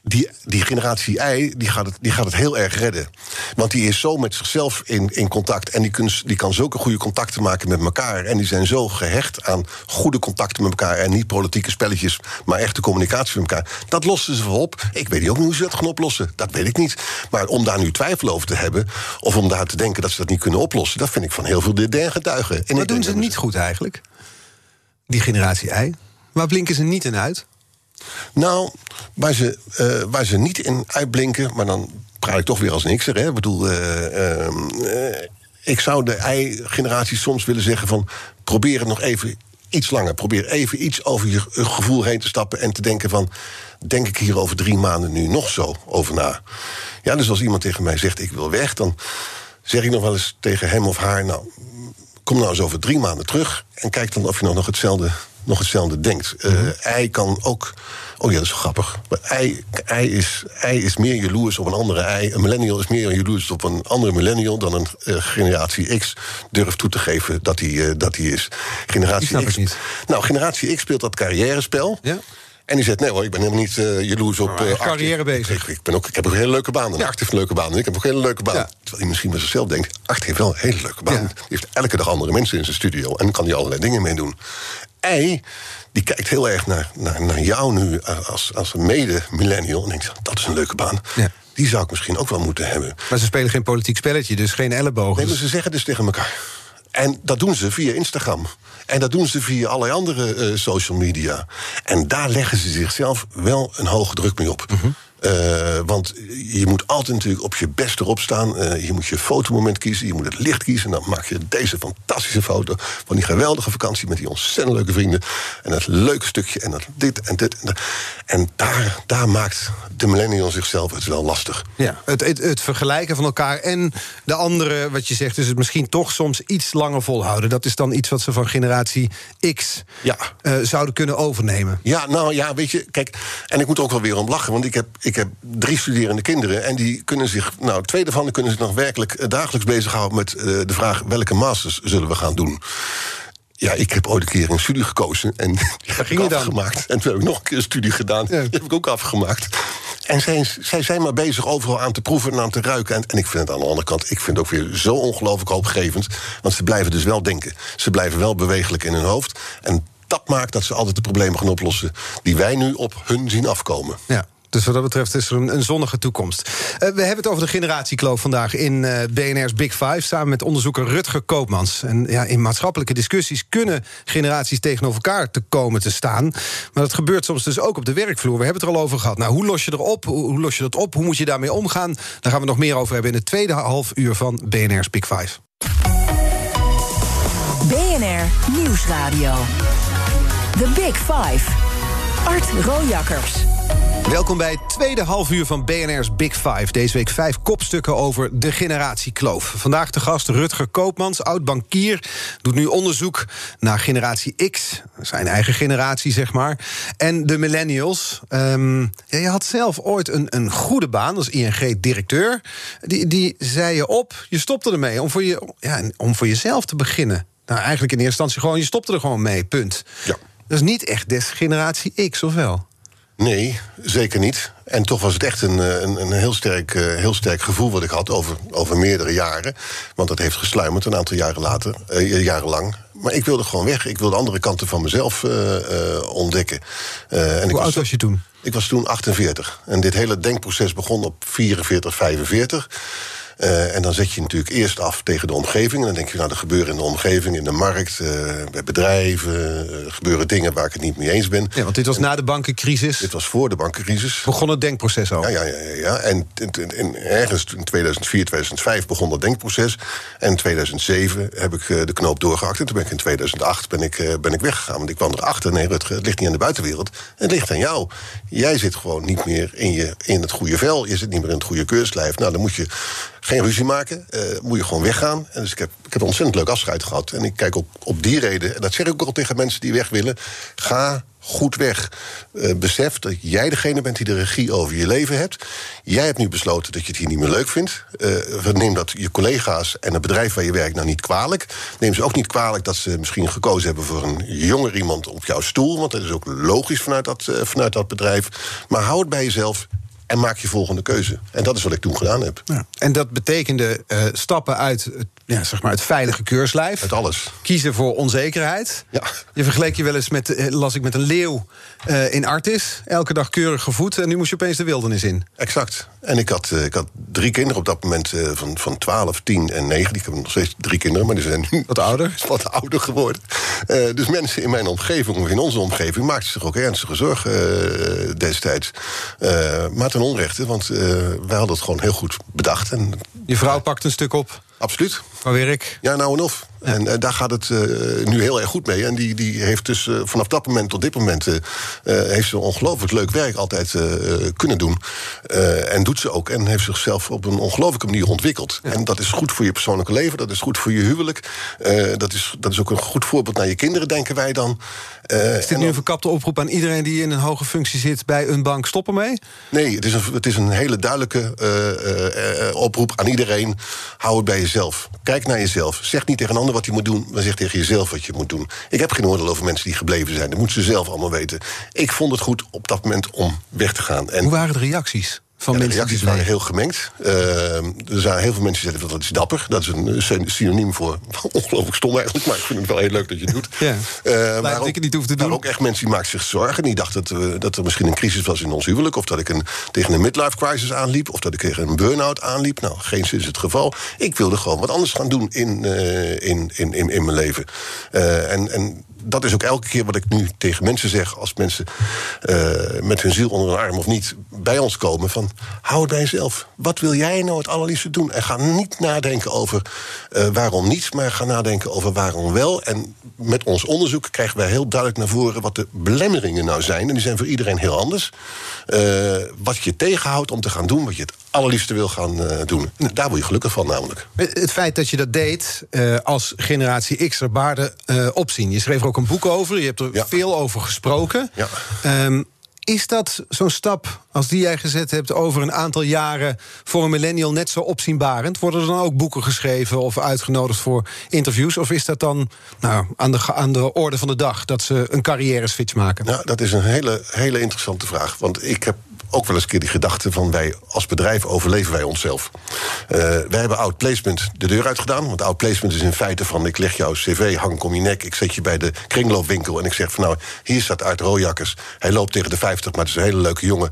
die, die generatie I, die gaat, het, die gaat het heel erg redden. Want die is zo met zichzelf in, in contact. En die, kun, die kan zulke goede contacten maken met elkaar. En die zijn zo gehecht aan goede contacten met elkaar. En niet politieke spelletjes, maar echte communicatie met elkaar. Dat lossen ze wel op. Ik weet niet ook niet hoe ze dat gaan oplossen. Dat weet ik niet. Maar om daar nu twijfel over te hebben... of om daar te denken dat ze dat niet kunnen oplossen... dat vind ik van heel veel der getuigen. En Wat doen ze niet goed eigenlijk? Die generatie I. Waar blinken ze niet in uit? Nou, waar ze, eh, ze niet in uitblinken, maar dan praat ik toch weer als. Hè? Ik eh, ehm, eh, ik zou de ei-generatie soms willen zeggen van... probeer het nog even iets langer. Probeer even iets over je gevoel heen te stappen en te denken van... denk ik hier over drie maanden nu nog zo over na? Ja, dus als iemand tegen mij zegt ik wil weg... dan zeg ik nog wel eens tegen hem of haar... nou, kom nou eens over drie maanden terug... en kijk dan of je nog, nog, hetzelfde, nog hetzelfde denkt. Eh, Hij kan ook... Oh ja, dat is grappig. Maar ei, ei, is, ei is meer jaloers op een andere ei. Een millennial is meer jaloers op een andere millennial... dan een eh, generatie X durft toe te geven dat hij, eh, dat hij is. Generatie Die X, niet. Nou, generatie X speelt dat carrièrespel... Ja. En die zegt, nee hoor, ik ben helemaal niet eh jaloers op... Arthur. carrière bezig. Ik, ik, ben ook, ik heb ook een hele leuke baan. En Art heeft een leuke baan. En ik heb ook een hele leuke baan. Ja. Terwijl hij misschien bij zichzelf denkt... Art heeft wel een hele leuke baan. Ja. Die heeft elke dag andere mensen in zijn studio. En kan hij allerlei dingen mee doen. Ei, die kijkt heel erg naar, naar, naar jou nu als, als een mede-millennial. En denkt, dat is een leuke baan. Ja. Die zou ik misschien ook wel moeten hebben. Maar ze spelen geen politiek spelletje, dus geen ellebogen. Nee, maar ze zeggen dus tegen elkaar. En dat doen ze via Instagram. En dat doen ze via allerlei andere eh, social media. En daar leggen ze zichzelf wel een hoge druk mee op. Eh, want je moet altijd natuurlijk op je best erop staan. Eh, je moet je fotomoment kiezen, je moet het licht kiezen. En dan maak je deze fantastische foto van die geweldige vakantie... met die ontzettend leuke vrienden. En dat leuke stukje en dat dit en dit. En, dat. en daar, daar maakt de millennial zichzelf het wel lastig. Ja, het, het, het vergelijken van elkaar en de andere, wat je zegt, is het misschien toch soms iets langer volhouden. Dat is dan iets wat ze van generatie X Ja. eh, zouden kunnen overnemen. Ja, nou ja, weet je, kijk, en ik moet ook wel weer om lachen, want ik heb, ik heb drie studerende kinderen en die kunnen zich, nou, twee daarvan kunnen zich nog werkelijk eh, dagelijks bezighouden met eh, de vraag welke masters zullen we gaan doen. Ja, ik heb ooit een keer een studie gekozen en die heb ging ik afgemaakt. En toen heb ik nog een keer een studie gedaan, Ja. die heb ik ook afgemaakt. En zij, zij zijn maar bezig overal aan te proeven en aan te ruiken. En, en ik vind het aan de andere kant, ik vind het ook weer zo ongelooflijk hoopgevend. Want ze blijven dus wel denken. Ze blijven wel bewegelijk in hun hoofd. En dat maakt dat ze altijd de problemen gaan oplossen die wij nu op hun zien afkomen. Ja. Dus wat dat betreft is er een, een zonnige toekomst. Eh, we hebben het over de generatiekloof vandaag in eh, BNR's Big Five... samen met onderzoeker Rutger Koopmans. En ja, in maatschappelijke discussies kunnen generaties tegenover elkaar te komen te staan. Maar dat gebeurt soms dus ook op de werkvloer. We hebben het er al over gehad. Nou, hoe los je erop? Hoe, hoe los je dat op? Hoe moet je daarmee omgaan? Daar gaan we nog meer over hebben in het tweede half uur van BNR's Big Five. BNR Nieuwsradio. The Big Five. Art Rojakkers. Welkom bij het tweede halfuur van BNR's Big Five. Deze week vijf kopstukken over de generatiekloof. Vandaag de gast Rutger Koopmans, oud-bankier. Doet nu onderzoek naar generatie X. Zijn eigen generatie, zeg maar. En de millennials. Um, ja, je had zelf ooit een, een goede baan als ING-directeur. Die, die zei je op, je stopte ermee om voor, je, ja, om voor jezelf te beginnen. Nou, eigenlijk in eerste instantie gewoon, je stopte er gewoon mee, punt. Ja. Dat is niet echt des generatie X, of wel? Nee, zeker niet. En toch was het echt een, een, een heel, sterk, uh, heel sterk gevoel wat ik had over, over meerdere jaren. Want dat heeft gesluimerd een aantal jaren later, uh, jaren lang. Maar ik wilde gewoon weg. Ik wilde andere kanten van mezelf uh, ontdekken. en Hoe ik oud was je toen? Ik was toen 48. En dit hele denkproces begon op 44, 45. Uh, en dan zet je natuurlijk eerst af tegen de omgeving. En dan denk je, nou, er gebeuren in de omgeving, in de markt, uh, bij bedrijven, uh, gebeuren dingen waar ik het niet mee eens ben. Ja, want dit was en, na de bankencrisis. Dit was voor de bankencrisis. Begon het denkproces al? Ja, ja, ja. ja. En, en, en, ergens in 2004, 2005 begon dat denkproces. En in 2007 heb ik de knoop doorgehakt. En toen ben ik in 2008 ben ik, ben ik weggegaan. Want ik kwam erachter, nee Rutger, het ligt niet aan de buitenwereld. Het ligt aan jou. Jij zit gewoon niet meer in, je, in het goede vel. Je zit niet meer in het goede keurslijf. Nou, dan moet je geen ruzie maken. Uh, moet je gewoon weggaan. En dus ik heb, ik heb een ontzettend leuk afscheid gehad. En ik kijk op, op die reden, en dat zeg ik ook al tegen mensen die weg willen. Ga goed weg. Uh, besef dat jij degene bent die de regie over je leven hebt. Jij hebt nu besloten dat je het hier niet meer leuk vindt. Uh, neem dat je collega's en het bedrijf waar je werkt nou niet kwalijk. Neem ze ook niet kwalijk dat ze misschien gekozen hebben voor een jonger iemand op jouw stoel. Want dat is ook logisch vanuit dat, vanuit dat bedrijf. Maar hou het bij jezelf en maak je volgende keuze. En dat is wat ik toen gedaan heb. Ja. En dat betekende uh, stappen uit het, ja, zeg maar het veilige keurslijf. Uit alles. Kiezen voor onzekerheid. Ja. Je vergeleek je wel eens met, uh, las ik, met een leeuw uh, in Artis. Elke dag keurig gevoed. En nu moest je opeens de wildernis in. Exact. En ik had, ik had drie kinderen op dat moment van, van 12, 10 en 9. Ik heb nog steeds drie kinderen, maar die zijn nu wat ouder, wat ouder geworden. dus mensen in mijn omgeving, of in onze omgeving, maakten zich ook ernstige zorgen destijds. maar ten onrechte, want uh, wij hadden het gewoon heel goed bedacht. En, Je vrouw pakt een stuk op? Absoluut. Qua werk? Ja, nou en of. En uh, daar gaat het uh, nu heel erg goed mee. En die, die heeft dus uh, vanaf dat moment tot dit moment... heeft ze ongelooflijk leuk werk altijd kunnen doen. en doet ze ook. En heeft zichzelf op een ongelooflijke manier ontwikkeld. Ja. En dat is goed voor je persoonlijke leven. Dat is goed voor je huwelijk. dat, is, dat is ook een goed voorbeeld naar je kinderen, denken wij dan. is dit nu een verkapte oproep aan iedereen die in een hoge functie zit... bij een bank stoppen mee? Nee, het is een, het is een hele duidelijke oproep aan iedereen. Hou het bij jezelf. Kijk naar jezelf. Zeg niet tegen een ander wat hij moet doen, maar zeg tegen jezelf wat je moet doen. Ik heb geen oordeel over mensen die gebleven zijn. Dat moeten ze zelf allemaal weten. Ik vond het goed op dat moment om weg te gaan. En Hoe waren de reacties? Van ja, de reacties waren heel gemengd. Uh, er zijn heel veel mensen die zeggen dat is dapper. Dat is een synoniem voor ongelooflijk stom eigenlijk. Maar ik vind het wel heel leuk dat je het doet. Ja. Uh, maar ook, ik het niet hoef te doen. Maar ook echt mensen die maakten zich zorgen. Die dachten dat, uh, dat er misschien een crisis was in ons huwelijk. Of dat ik een, tegen een midlife crisis aanliep. Of dat ik tegen een burn-out aanliep. Nou, geen zin is het geval. Ik wilde gewoon wat anders gaan doen in, in, in, in, in mijn leven. en, en dat is ook elke keer wat ik nu tegen mensen zeg... als mensen uh, met hun ziel onder een arm of niet bij ons komen... van hou het bij jezelf. Wat wil jij nou het allerliefste doen? En ga niet nadenken over uh, waarom niet... maar ga nadenken over waarom wel. En met ons onderzoek krijgen wij heel duidelijk naar voren... wat de belemmeringen nou zijn. En die zijn voor iedereen heel anders. Uh, wat je tegenhoudt om te gaan doen wat je het allerliefste wil gaan uh, doen. Daar word je gelukkig van namelijk. Het feit dat je dat deed uh, als generatie X er baarde uh, opzien. Je schreef er ook een boek over, je hebt er ja. veel over gesproken. Ja. Um, is dat zo'n stap als die jij gezet hebt over een aantal jaren voor een millennial net zo opzienbarend? Worden er dan ook boeken geschreven of uitgenodigd voor interviews? Of is dat dan nou, aan, de, aan de orde van de dag dat ze een carrière switch maken? Nou, dat is een hele, hele interessante vraag. Want ik heb ook wel eens een keer die gedachte van wij als bedrijf overleven wij onszelf. Uh, wij hebben outplacement de deur uitgedaan. Want outplacement is in feite van ik leg jouw cv, hang om je nek, ik zet je bij de kringloopwinkel en ik zeg van nou, hier staat Art Rooijakkers. Hij loopt tegen de 50, maar het is een hele leuke jongen.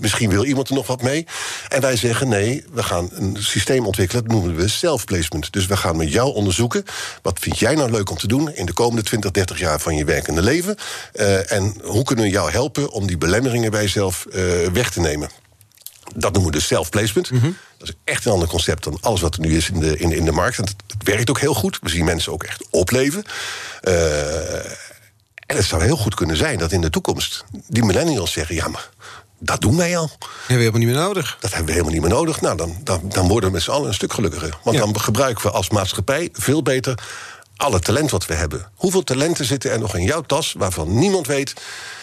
Misschien wil iemand er nog wat mee. En wij zeggen nee, we gaan een systeem ontwikkelen, dat noemen we self-placement. Dus we gaan met jou onderzoeken, wat vind jij nou leuk om te doen in de komende 20, 30 jaar van je werkende leven? Uh, en hoe kunnen we jou helpen om die belemmeringen bij jezelf uh, weg te nemen. Dat noemen we dus self-placement. Mm -hmm. Dat is echt een ander concept dan alles wat er nu is in de, in de, in de markt. En het, het werkt ook heel goed. We zien mensen ook echt opleven. Uh, en het zou heel goed kunnen zijn dat in de toekomst die millennials zeggen: ja, maar Dat doen wij al. Dat hebben we helemaal niet meer nodig. Dat hebben we helemaal niet meer nodig. Nou, dan, dan, dan worden we met z'n allen een stuk gelukkiger. Want Ja. dan gebruiken we als maatschappij veel beter alle talent wat we hebben. Hoeveel talenten zitten er nog in jouw tas waarvan niemand weet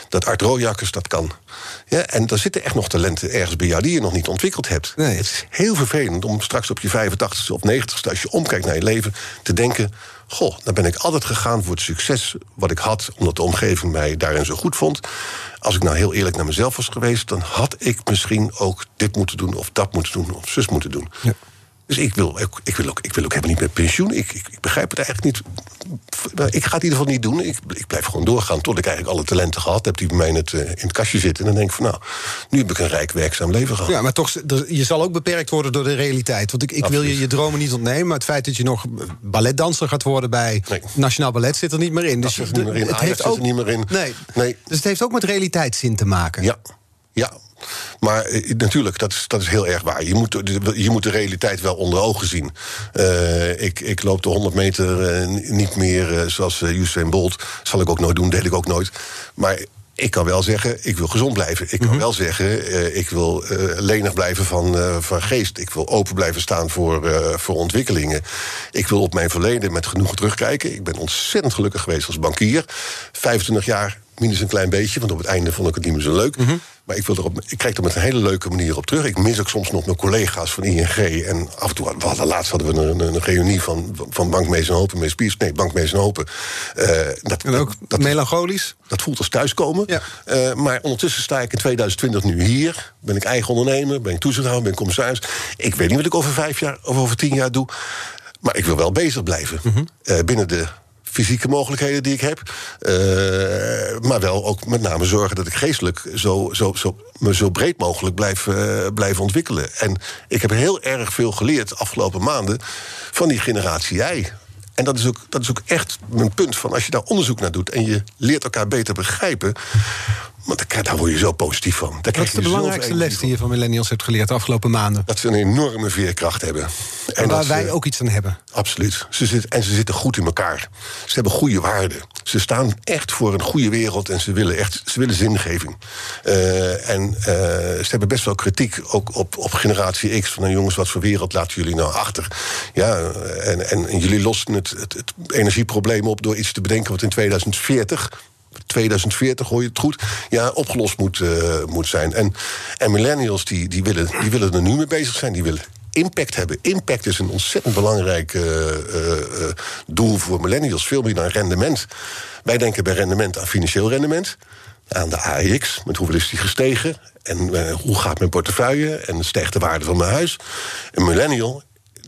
dat Art Rooijakkers dat kan? Ja, en er zitten echt nog talenten ergens bij jou die je nog niet ontwikkeld hebt. Nee. Het is heel vervelend om straks op je 85ste of 90ste, als je omkijkt naar je leven, te denken: Goh, dan ben ik altijd gegaan voor het succes wat ik had, omdat de omgeving mij daarin zo goed vond. Als ik nou heel eerlijk naar mezelf was geweest, dan had ik misschien ook dit moeten doen, of dat moeten doen, of zus moeten doen. Ja. Dus ik wil, ik, ik wil ook, ik wil ook helemaal niet met pensioen. Ik, ik, ik begrijp het eigenlijk niet. Ik ga het in ieder geval niet doen. Ik, ik blijf gewoon doorgaan tot ik eigenlijk alle talenten gehad heb die bij mij in het, eh, in het kastje zitten. En dan denk ik van nou, nu heb ik een rijk werkzaam leven gehad. Ja, maar toch, je zal ook beperkt worden door de realiteit. Want ik, ik wil je je dromen niet ontnemen. Maar het feit dat je nog balletdanser gaat worden bij Nee. Nationaal Ballet zit er niet meer in. Dus zit er niet meer in. het heeft zit er ook niet meer in. Nee. Nee. Dus het heeft ook met realiteitszin te maken. Ja, ja. Maar eh, natuurlijk, dat is, dat is heel erg waar. Je moet, de- je moet de realiteit wel onder ogen zien. Eh, ik, ik loop de 100 meter eh, niet meer eh, zoals Usain Bolt. Zal ik ook nooit doen, deed ik ook nooit. Maar ik kan wel zeggen, ik wil gezond blijven. Ik kan wel zeggen, ik wil lenig blijven van, van geest. Ik wil open blijven staan voor, voor ontwikkelingen. Ik wil op mijn verleden met genoegen terugkijken. Ik ben ontzettend gelukkig geweest als bankier. 25 jaar, minus een klein beetje, want op het einde vond ik het niet meer zo leuk. Maar ik, wil erop, ik kijk er met een hele leuke manier op terug. Ik mis ook soms nog mijn collega's van ING. En af en toe, we hadden, laatst hadden we een, een reunie van, van Bankmees en Hopen. Mees Piers, nee, Bankmees en Hopen. Eh, dat, En ook dat, melancholisch. dat voelt als thuiskomen. Ja. Eh, maar ondertussen sta ik in 2020 nu hier. Ben ik eigen ondernemer, ben ik toezichthouder, ben ik commissaris. Ik weet niet wat ik over vijf jaar of over tien jaar doe. Maar ik wil wel bezig blijven. Eh, binnen de fysieke mogelijkheden die ik heb. Eh, maar wel ook met name zorgen dat ik geestelijk zo, zo, zo, me zo breed mogelijk blijf, eh, blijf ontwikkelen. En ik heb heel erg veel geleerd de afgelopen maanden van die generatie jij. En dat is, ook, dat is ook echt mijn punt van als je daar onderzoek naar doet en je leert elkaar beter begrijpen. Want daar, word je zo positief van. Daar Wat is de zoveel belangrijkste les die je van millennials hebt geleerd de afgelopen maanden? Dat ze een enorme veerkracht hebben. En waar dat ze- wij ook iets aan hebben. Absoluut. Ze zit, en ze zitten goed in elkaar. Ze hebben goede waarden. Ze staan echt voor een goede wereld en ze willen echt ze willen zingeving. Eh, en eh, ze hebben best wel kritiek ook op, op generatie X. Van nou jongens, wat voor wereld laten jullie nou achter? Ja, en, en, en jullie lossen het, het, het energieprobleem op door iets te bedenken wat in 2040. 2040, hoor je het goed? Ja, opgelost moet, eh, moet zijn. En, en millennials die, die, willen, die willen er nu mee bezig zijn. Die willen impact hebben. Impact is een ontzettend belangrijk eh, eh, doel voor millennials. Veel meer dan rendement. Wij denken bij rendement aan financieel rendement. Aan de AEX, met hoeveel is die gestegen? En hoe gaat mijn portefeuille? En stijgt de waarde van mijn huis? Een millennial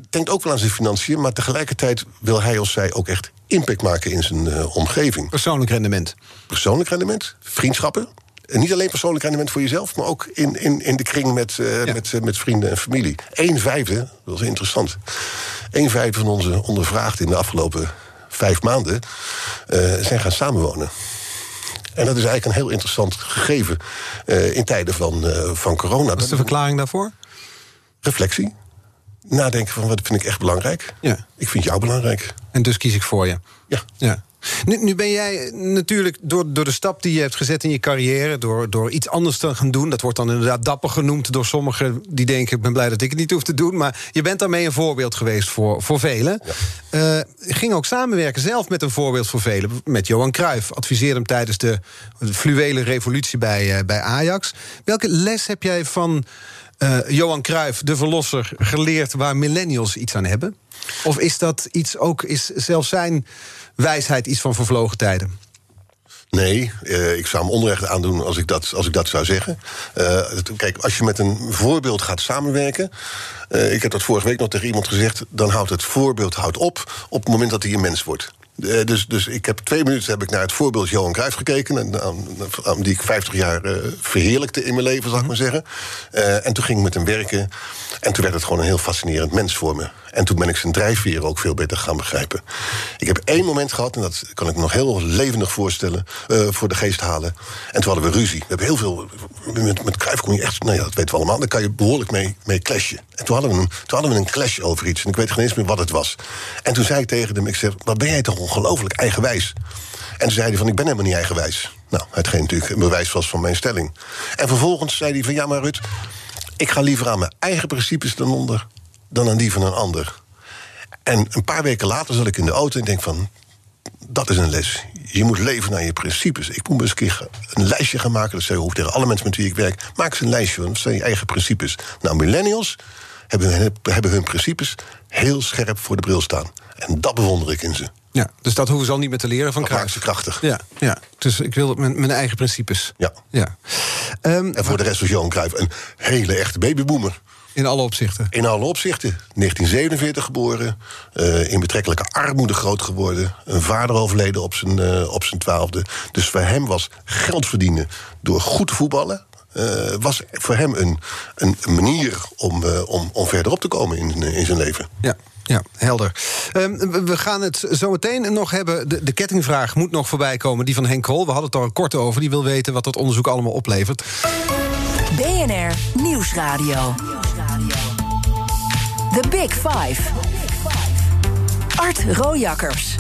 denkt ook wel aan zijn financiën... maar tegelijkertijd wil hij of zij ook echt impact maken in zijn eh, omgeving Persoonlijk rendement. persoonlijk rendement, vriendschappen. En niet alleen persoonlijk rendement voor jezelf, maar ook in, in, in de kring met, eh, Ja. met, eh, met vrienden en familie. Een vijfde, dat is interessant. Een vijfde van onze ondervraagden in de afgelopen vijf maanden zijn gaan samenwonen. En dat is eigenlijk een heel interessant gegeven in tijden van, van corona. Wat is de verklaring daarvoor? Reflectie. Nadenken van wat vind ik echt belangrijk. Ja. Ik vind jou belangrijk. En dus kies ik voor je. Ja. Ja. Nu, nu ben jij natuurlijk door, door de stap die je hebt gezet in je carrière, door, door iets anders te gaan doen, dat wordt dan inderdaad dapper genoemd door sommigen die denken: ik ben blij dat ik het niet hoef te doen. Maar je bent daarmee een voorbeeld geweest voor, voor velen. Eh, ging ook samenwerken zelf met een voorbeeld voor velen. Met Johan Cruijff. Adviseerde hem tijdens de, de fluwele revolutie bij, eh, bij Ajax. Welke les heb jij van eh, Johan Cruijff, de verlosser, geleerd waar millennials iets aan hebben? Of is dat iets ook, is zelfs zijn wijsheid iets van vervlogen tijden? Nee, eh, ik zou hem onrecht aandoen als ik dat, als ik dat zou zeggen. Eh, kijk, als je met een voorbeeld gaat samenwerken. ik heb dat vorige week nog tegen iemand gezegd. dan houdt het voorbeeld houdt op op het moment dat hij een mens wordt. Eh, dus, dus ik heb twee minuten heb ik naar het voorbeeld Johan Cruijff gekeken. En, aan, aan die ik 50 jaar eh, verheerlijkte in mijn leven, zal ik maar zeggen. Eh, en toen ging ik met hem werken. En toen werd het gewoon een heel fascinerend mens voor me. En toen ben ik zijn drijfveren ook veel beter gaan begrijpen. Ik heb één moment gehad, en dat kan ik me nog heel levendig voorstellen, voor de geest halen. En toen hadden we ruzie. We hebben heel veel. Met, met Cruijff kon je echt. Nou ja, dat weten we allemaal. Daar kan je behoorlijk mee, mee clashen. En toen hadden, we een, toen hadden we een clash over iets. En ik weet geen eens meer wat het was. En toen zei ik tegen hem: ik zeg, wat ben jij toch ongelooflijk eigenwijs. En toen zei hij van, ik ben helemaal niet eigenwijs. Nou, hetgeen natuurlijk een bewijs was van mijn stelling. En vervolgens zei hij van, ja maar Rut... ik ga liever aan mijn eigen principes dan onder... dan aan die van een ander. En een paar weken later zat ik in de auto en denk van... dat is een les. Je moet leven naar je principes. Ik moet eens een keer een lijstje gaan maken. Dat zei ook tegen alle mensen met wie ik werk. Maak eens een lijstje, want dat zijn je eigen principes. Nou, millennials hebben hun, hebben hun principes heel scherp voor de bril staan. En dat bewonder ik in ze. Ja, dus dat hoeven ze al niet meer te leren van ze krachtig. Ja, ja, dus ik wil mijn, mijn eigen principes. Ja. ja. Ehm, En voor de rest was Johan Cruijff een hele echte babyboomer. in alle opzichten. In alle opzichten. 1947 geboren, eh, in betrekkelijke armoede groot geworden. Een vader overleden op zijn, eh, op zijn twaalfde. Dus voor hem was geld verdienen door goed te voetballen... eh, was voor hem een, een manier om, om, om verder op te komen in, in zijn leven. Ja. Ja, helder. Ehm, we- gaan het zo meteen nog hebben. De, de kettingvraag moet nog voorbij komen, die van Henk Krol. We hadden het al kort over. Die wil weten wat dat onderzoek allemaal oplevert. BNR Nieuwsradio. The Big Five. Art Rojakkers.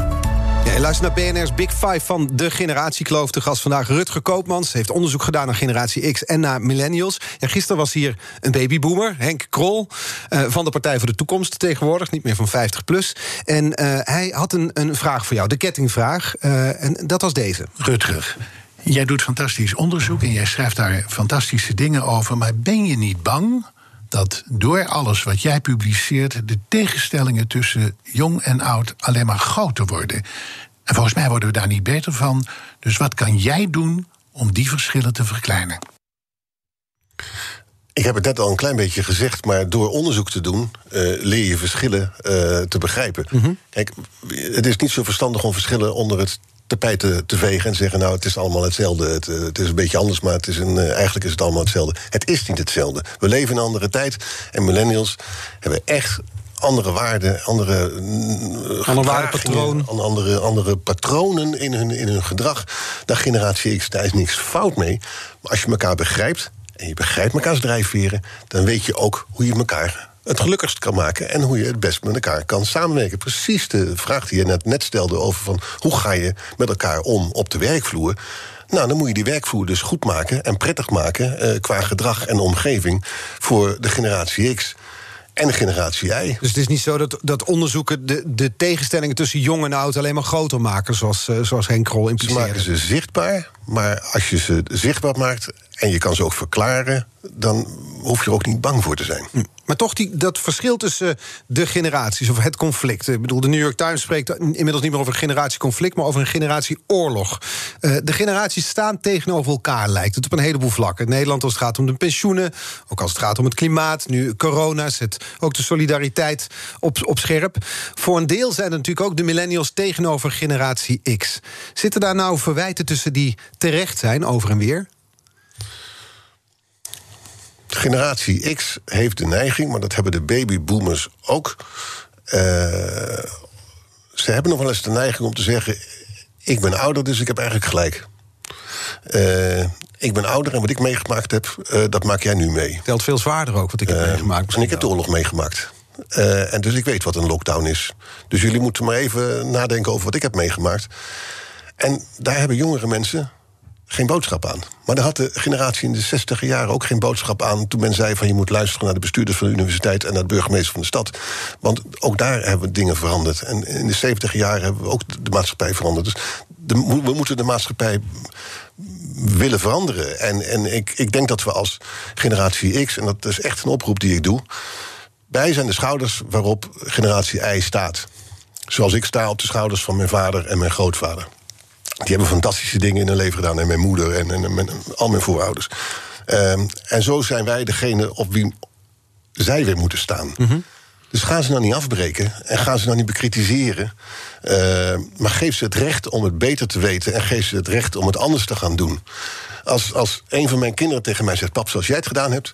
Luistert naar BNR's Big Five van de generatiekloof. De gast vandaag Rutger Koopmans. Heeft onderzoek gedaan naar generatie X en naar millennials. Ja, gisteren was hier een babyboomer, Henk Krol... eh, van de Partij voor de Toekomst tegenwoordig. Niet meer van 50 plus. En eh, hij had een, een vraag voor jou, de kettingvraag. eh, en dat was deze. Rutger, jij doet fantastisch onderzoek en jij schrijft daar fantastische dingen over. Maar ben je niet bang dat door alles wat jij publiceert. de tegenstellingen tussen jong en oud alleen maar groter worden? En volgens mij worden we daar niet beter van. Dus wat kan jij doen om die verschillen te verkleinen? Ik heb het net al een klein beetje gezegd, maar door onderzoek te doen eh, leer je verschillen eh, te begrijpen. Kijk, het is niet zo verstandig om verschillen onder het tapijt te, vegen en zeggen: Nou, het is allemaal hetzelfde. Het, eh, het is een beetje anders, maar het is een, eh, eigenlijk is het allemaal hetzelfde. Het is niet hetzelfde. We leven in een andere tijd en millennials hebben echt andere waarden, andere mm, gedragingen, waardepatroon. an- andere, andere patronen in hun, in hun gedrag. Daar generatie X, daar is niks fout mee. Maar als je elkaar begrijpt en je begrijpt mekaars drijfveren, dan weet je ook hoe je elkaar het gelukkigst kan maken en hoe je het best met elkaar kan samenwerken. Precies de vraag die je net, net stelde over van hoe ga je met elkaar om op de werkvloer. Nou, dan moet je die werkvloer dus goed maken en prettig maken eh, qua gedrag en omgeving voor de generatie X en de generatie Y. Dus het is niet zo dat, dat onderzoeken de, de tegenstellingen tussen jong en oud alleen maar groter maken, zoals, eh, zoals Henk Krol Ze maken ze zichtbaar, maar als je ze zichtbaar maakt en je kan ze ook verklaren, dan hoef je er ook niet bang voor te zijn. Maar toch die, dat verschil tussen de generaties, of het conflict. Ik bedoel, de New York Times spreekt inmiddels niet meer over een generatieconflict, maar over een generatieoorlog. Eh, de generaties staan tegenover elkaar, lijkt het op een heleboel vlakken. Nederland als het gaat om de pensioenen, ook als het gaat om het klimaat. Nu corona zet ook de solidariteit op, op scherp. Voor een deel zijn er natuurlijk ook de millennials tegenover generatie X. Zitten daar nou verwijten tussen die terecht zijn, over en weer? Generatie X heeft de neiging, maar dat hebben de babyboomers ook. eh, ze hebben nog wel eens de neiging om te zeggen: Ik ben ouder, dus ik heb eigenlijk gelijk. Eh, ik ben ouder en wat ik meegemaakt heb, eh, dat maak jij nu mee. Telt veel zwaarder ook, wat ik heb meegemaakt. en ik heb de oorlog meegemaakt. En dus ik weet wat een lockdown is. Dus jullie moeten maar even nadenken over wat ik heb meegemaakt. En daar hebben jongere mensen geen boodschap aan. Maar daar had de generatie in de 60 jaren ook geen boodschap aan... toen men zei van je moet luisteren naar de bestuurders van de universiteit... en naar de burgemeester van de stad. Want ook daar hebben we dingen veranderd. En in de 70 jaren hebben we ook de maatschappij veranderd. Dus we moeten de maatschappij willen veranderen. En, en ik, ik denk dat we als generatie X... en dat is echt een oproep die ik doe... wij zijn de schouders waarop generatie Y staat. Zoals ik sta op de schouders van mijn vader en mijn grootvader. Die hebben fantastische dingen in hun leven gedaan. En mijn moeder en, en, al mijn voorouders. Ehm, en zo zijn wij degene op wie zij weer moeten staan. Dus gaan ze nou niet afbreken en gaan ze nou niet bekritiseren. Eh, maar geef ze het recht om het beter te weten en geef ze het recht om het anders te gaan doen. Als, als een van mijn kinderen tegen mij zegt: Pap, zoals jij het gedaan hebt,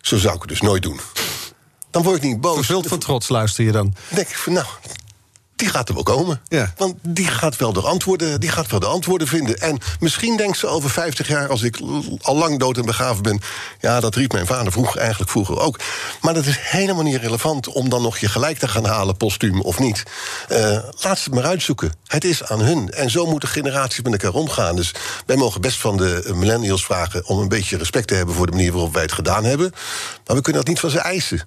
zo zou ik het dus nooit doen. Dan word ik niet boos. Vervuld van trots luister je dan. Dan denk ik van nou, die gaat er wel komen. Ja. Want die gaat, wel de antwoorden, die gaat wel de antwoorden vinden. En misschien denkt ze over 50 jaar, als ik al lang dood en begraven ben... ja, dat riep mijn vader vroeger, eigenlijk vroeger ook. Maar dat is helemaal niet relevant om dan nog je gelijk te gaan halen, postuum of niet. Uh, laat ze het maar uitzoeken. Het is aan hun. En zo moeten generaties met elkaar omgaan. Dus wij mogen best van de millennials vragen... om een beetje respect te hebben voor de manier waarop wij het gedaan hebben. Maar we kunnen dat niet van ze eisen.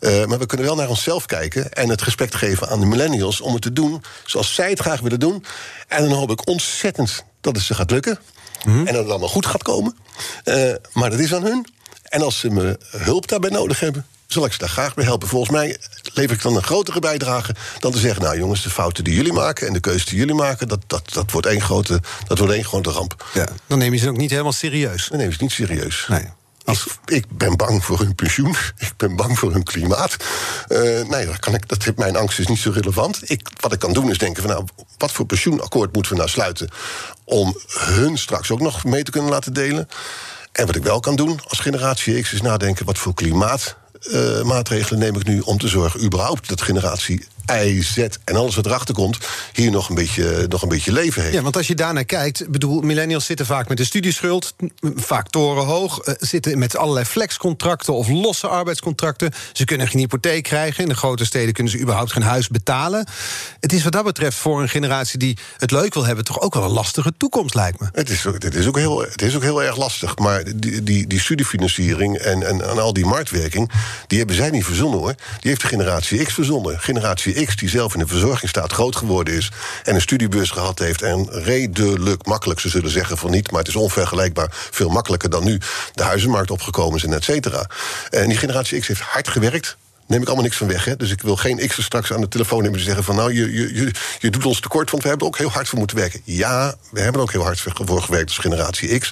Uh, maar we kunnen wel naar onszelf kijken en het respect geven aan de millennials om het te doen zoals zij het graag willen doen. En dan hoop ik ontzettend dat het ze gaat lukken. En dat het allemaal goed gaat komen. Uh, maar dat is aan hun. En als ze me hulp daarbij nodig hebben, zal ik ze daar graag bij helpen. Volgens mij lever ik dan een grotere bijdrage dan te zeggen: Nou, jongens, de fouten die jullie maken en de keuzes die jullie maken, dat, dat, dat, wordt, één grote, dat wordt één grote ramp. Ja, dan neem je ze ook niet helemaal serieus. Dan neem je ze niet serieus. Nee. Ik, ik, ben bang voor hun pensioen. Ik ben bang voor hun klimaat. Uh, nee, dat, kan ik, dat, mijn angst is niet zo relevant. Ik, wat ik kan doen is denken van nou, wat voor pensioenakkoord moeten we nou sluiten om hun straks ook nog mee te kunnen laten delen. En wat ik wel kan doen als generatie X is nadenken wat voor klimaatmaatregelen uh, neem ik nu om te zorgen überhaupt dat generatie I, Z en alles wat erachter komt, hier nog een beetje, nog een beetje leven heeft. Ja, want als je daarnaar kijkt, bedoel, millennials zitten vaak met een studieschuld, vaak torenhoog, uh, zitten met allerlei flexcontracten of losse arbeidscontracten. Ze kunnen geen hypotheek krijgen. In de grote steden kunnen ze überhaupt geen huis betalen. Het is wat dat betreft voor een generatie die het leuk wil hebben, toch ook wel een lastige toekomst, lijkt me. Het is, het is, ook, heel, het is ook heel erg lastig. Maar die, die, die studiefinanciering en, en, en al die marktwerking, die hebben zij niet verzonnen hoor. Die heeft de generatie X verzonnen. Generatie X, die zelf in de verzorgingsstaat groot geworden is... en een studiebeurs gehad heeft en redelijk makkelijk... ze zullen zeggen van niet, maar het is onvergelijkbaar... veel makkelijker dan nu de huizenmarkt opgekomen is en et cetera. En die generatie X heeft hard gewerkt neem ik allemaal niks van weg. Hè? Dus ik wil geen X'er straks aan de telefoon nemen en zeggen van nou, je, je, je, je doet ons tekort, want we hebben ook heel hard voor moeten werken. Ja, we hebben ook heel hard voor gewerkt als generatie X.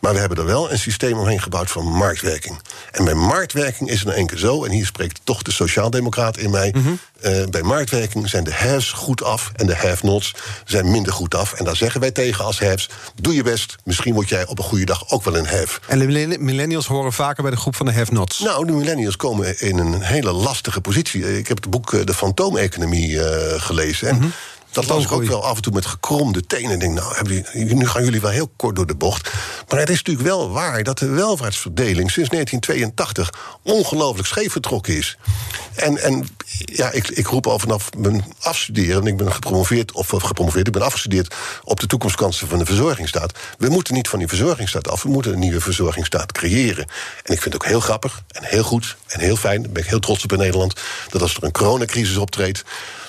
Maar we hebben er wel een systeem omheen gebouwd van marktwerking. En bij marktwerking is het nou keer zo, en hier spreekt toch de sociaaldemocraat in mij. Mm -hmm. uh, bij marktwerking zijn de haves goed af en de have-nots zijn minder goed af. En daar zeggen wij tegen als haves: doe je best, misschien word jij op een goede dag ook wel een have. En de millennials horen vaker bij de groep van de have-nots? Nou, de millennials komen in een hele lastige positie. Ik heb het boek De Fantoomeconomie uh, gelezen. En -hmm. Dat las ik ook wel af en toe met gekromde tenen. Denk, nou, nu gaan jullie wel heel kort door de bocht. Maar het is natuurlijk wel waar dat de welvaartsverdeling sinds 1982 ongelooflijk scheef vertrokken is. En, en ja, ik, ik roep al vanaf mijn afstuderen, en ik ben gepromoveerd, of gepromoveerd, ik ben afgestudeerd op de toekomstkansen van de verzorgingsstaat. We moeten niet van die verzorgingsstaat af, we moeten een nieuwe verzorgingsstaat creëren. En ik vind het ook heel grappig en heel goed en heel fijn, daar ben ik heel trots op in Nederland, dat als er een coronacrisis optreedt,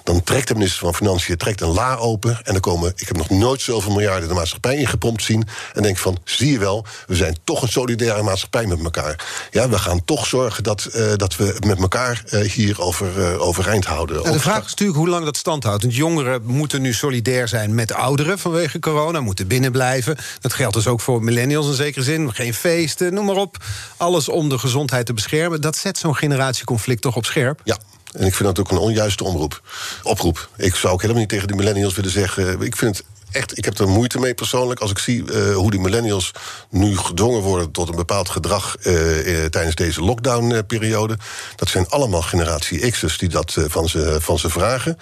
dan trekt de minister van Financiën trekt een la open. En dan komen, ik heb nog nooit zoveel miljarden de maatschappij ingepompt zien. En denk van, zie je wel, we zijn toch een solidaire maatschappij met elkaar. Ja, we gaan toch zorgen dat, uh, dat we met elkaar uh, hier over, uh, overeind houden. Ja, de vraag is natuurlijk hoe lang dat stand houdt. Want jongeren moeten nu solidair zijn met ouderen vanwege corona, moeten binnen blijven. Dat geldt dus ook voor millennials in zekere zin. Geen feesten, noem maar op. Alles om de gezondheid te beschermen. Dat zet zo'n generatieconflict toch op scherp? Ja, en ik vind dat ook een onjuiste omroep. oproep. Ik zou ook helemaal niet tegen de millennials willen zeggen. Ik vind het echt, ik heb er moeite mee persoonlijk als ik zie uh, hoe die millennials nu gedwongen worden tot een bepaald gedrag uh, tijdens deze lockdown-periode. Dat zijn allemaal generatie X'ers die dat van, ze, van ze vragen.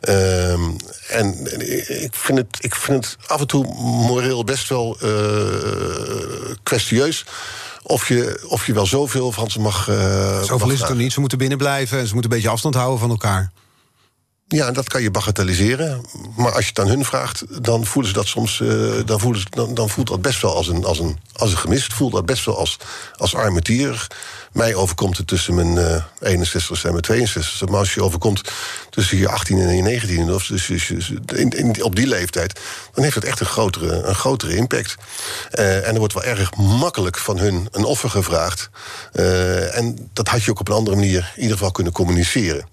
Ehm, en ik vind, het, ik vind het af en toe moreel best wel kwestieus of je, of je wel zoveel van ze mag. Uh, zoveel mag is het er niet. Ze moeten binnen blijven en ze moeten een beetje afstand houden van elkaar. Ja, dat kan je bagatelliseren. Maar als je het aan hun vraagt, dan voelen ze dat soms. Uh, dan, voelen ze, dan, dan, voelt dat best wel als een, als een, als een gemis. Het voelt dat best wel als, als armetierig. Mij overkomt het tussen mijn uh, 61 en mijn 62. Maar als je overkomt tussen je 18 en je 19, of dus, dus, in, in, op die leeftijd, dan heeft het echt een grotere, een grotere impact. Uh, en er wordt wel erg makkelijk van hun een offer gevraagd. Uh, en dat had je ook op een andere manier in ieder geval kunnen communiceren.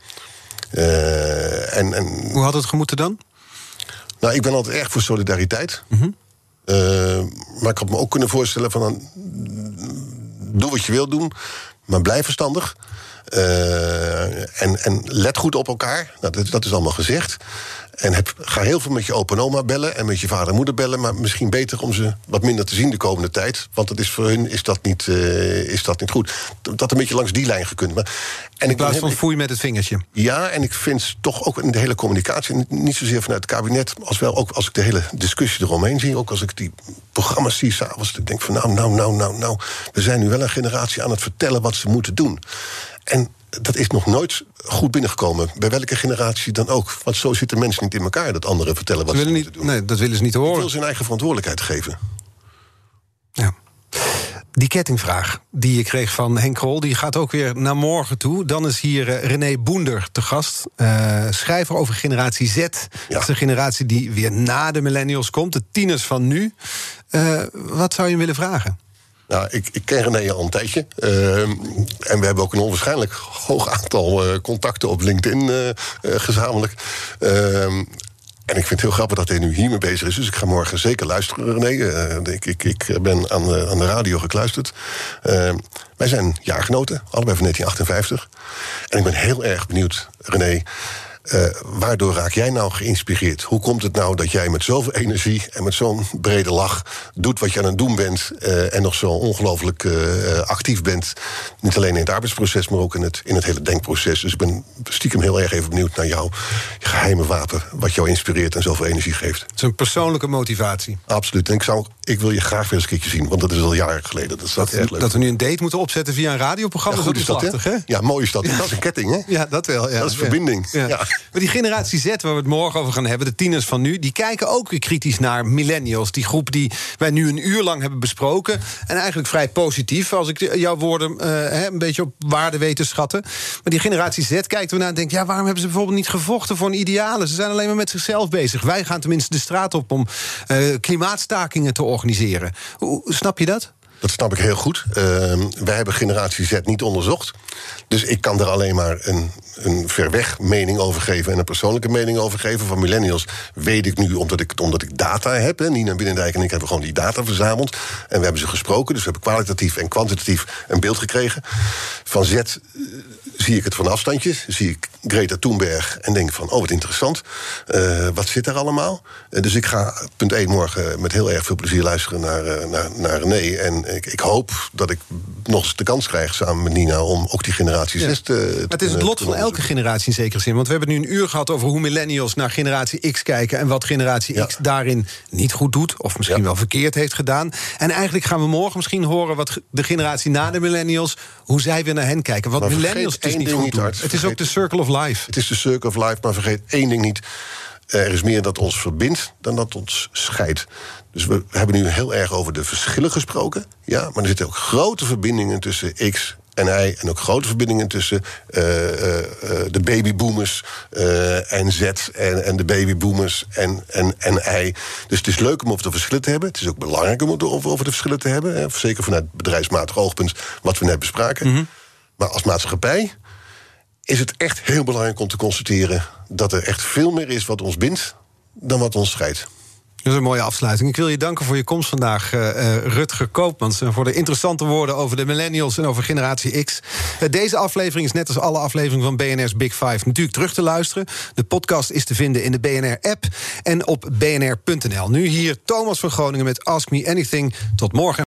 En, en, Hoe had het gemoeten dan? Nou, ik ben altijd erg voor solidariteit. Mm -hmm. uh, maar ik had me ook kunnen voorstellen van... Dan, doe wat je wil doen, maar blijf verstandig. Uh, en, en let goed op elkaar. Nou, dat, dat is allemaal gezegd. En heb, ga heel veel met je opa en oma bellen en met je vader en moeder bellen. Maar misschien beter om ze wat minder te zien de komende tijd. Want dat is voor hun is dat niet, uh, is dat niet goed. Dat een beetje langs die lijn gekund. Maar, en in plaats van foei met het vingertje. Ja, en ik vind toch ook in de hele communicatie... niet zozeer vanuit het kabinet, als wel ook als ik de hele discussie eromheen zie... ook als ik die programma's zie s'avonds... ik denk van nou, nou, nou, nou, nou... we zijn nu wel een generatie aan het vertellen wat ze moeten doen. En dat is nog nooit goed binnengekomen. Bij welke generatie dan ook. Want zo zitten mensen niet in elkaar dat anderen vertellen wat ze, ze moeten niet, doen. Nee, dat willen ze niet horen. Ze willen zijn eigen verantwoordelijkheid geven. Ja. Die kettingvraag die je kreeg van Henk Krol, die gaat ook weer naar morgen toe. Dan is hier uh, René Boender te gast. Uh, schrijver over generatie Z. Ja. Dat is de generatie die weer na de millennials komt. De tieners van nu. Uh, wat zou je willen vragen? Nou, ik, ik ken René al een tijdje. Uh, en we hebben ook een onwaarschijnlijk hoog aantal uh, contacten op LinkedIn uh, gezamenlijk. Ehm, en ik vind het heel grappig dat hij nu hiermee bezig is. Dus ik ga morgen zeker luisteren, René. ik, ik, ik ben aan de, aan de radio gekluisterd. Ehm, wij zijn jaargenoten, allebei van 1958. En ik ben heel erg benieuwd, René... Uh, waardoor raak jij nou geïnspireerd? Hoe komt het nou dat jij met zoveel energie en met zo'n brede lach doet wat je aan het doen bent uh, en nog zo ongelooflijk uh, actief bent? Niet alleen in het arbeidsproces, maar ook in het, in het hele denkproces. Dus ik ben stiekem heel erg even benieuwd naar jouw geheime wapen, wat jou inspireert en zoveel energie geeft. Het is een persoonlijke motivatie. Absoluut. En ik, zou, ik wil je graag weer eens een keertje zien, want dat is al jaren geleden. Dat, is dat, dat, dat we nu een date moeten opzetten via een radioprogramma, ja, goed is dat, is lastig, hè? Ja, mooi is dat. Ja. Dat is een ketting, hè? Ja, dat wel. Ja. Dat is verbinding. Ja. Maar die generatie Z, waar we het morgen over gaan hebben, de tieners van nu, die kijken ook weer kritisch naar millennials. Die groep die wij nu een uur lang hebben besproken. En eigenlijk vrij positief, als ik jouw woorden uh, een beetje op waarde weet te schatten. Maar die generatie Z kijkt ernaar en denkt: ja, waarom hebben ze bijvoorbeeld niet gevochten voor een idealen? Ze zijn alleen maar met zichzelf bezig. Wij gaan tenminste de straat op om uh, klimaatstakingen te organiseren. Hoe, snap je dat? Dat snap ik heel goed. Uh, wij hebben generatie Z niet onderzocht. Dus ik kan er alleen maar een, een ver weg mening over geven... en een persoonlijke mening over geven. Van millennials weet ik nu, omdat ik, omdat ik data heb... Hè, Nina Binnendijk en ik hebben gewoon die data verzameld. En we hebben ze gesproken, dus we hebben kwalitatief en kwantitatief... een beeld gekregen. Van Z zie ik het van afstandjes. Zie ik Greta Thunberg en denk van, oh wat interessant. Uh, wat zit er allemaal? Uh, dus ik ga punt 1 morgen met heel erg veel plezier luisteren naar, uh, naar, naar René. En ik, ik, hoop dat ik nog eens de kans krijg samen met Nina... om ook die generatie 6 te, te Het is het lot van elke generatie in zekere zin. Want we hebben nu een uur gehad over hoe millennials naar generatie X kijken... en wat generatie ja. X daarin niet goed doet... of misschien ja. wel verkeerd heeft gedaan. En eigenlijk gaan we morgen misschien horen... wat de generatie na de millennials, hoe zij weer naar hen kijken. Wat maar millennials dus niet goed niet. Het is ook de circle of life. Het is de circle of life, maar vergeet één ding niet. Er is meer dat ons verbindt dan dat ons scheidt. Dus we hebben nu heel erg over de verschillen gesproken. Ja, maar er zitten ook grote verbindingen tussen X en hij. En ook grote verbindingen tussen uh, uh, de babyboomers uh, en Z en, en de babyboomers en, en, en hij. Dus het is leuk om over de verschillen te hebben. Het is ook belangrijk om het over, over de verschillen te hebben. Hè. Zeker vanuit bedrijfsmatig oogpunt, wat we net bespraken. Mm -hmm. Maar als maatschappij is het echt heel belangrijk om te constateren dat er echt veel meer is wat ons bindt dan wat ons scheidt. Dat is een mooie afsluiting. Ik wil je danken voor je komst vandaag, uh, Rutger Koopmans. En voor de interessante woorden over de millennials en over generatie X. Uh, deze aflevering is net als alle afleveringen van BNR's Big Five natuurlijk terug te luisteren. De podcast is te vinden in de BNR-app en op bnr.nl. Nu hier Thomas van Groningen met Ask Me Anything. Tot morgen.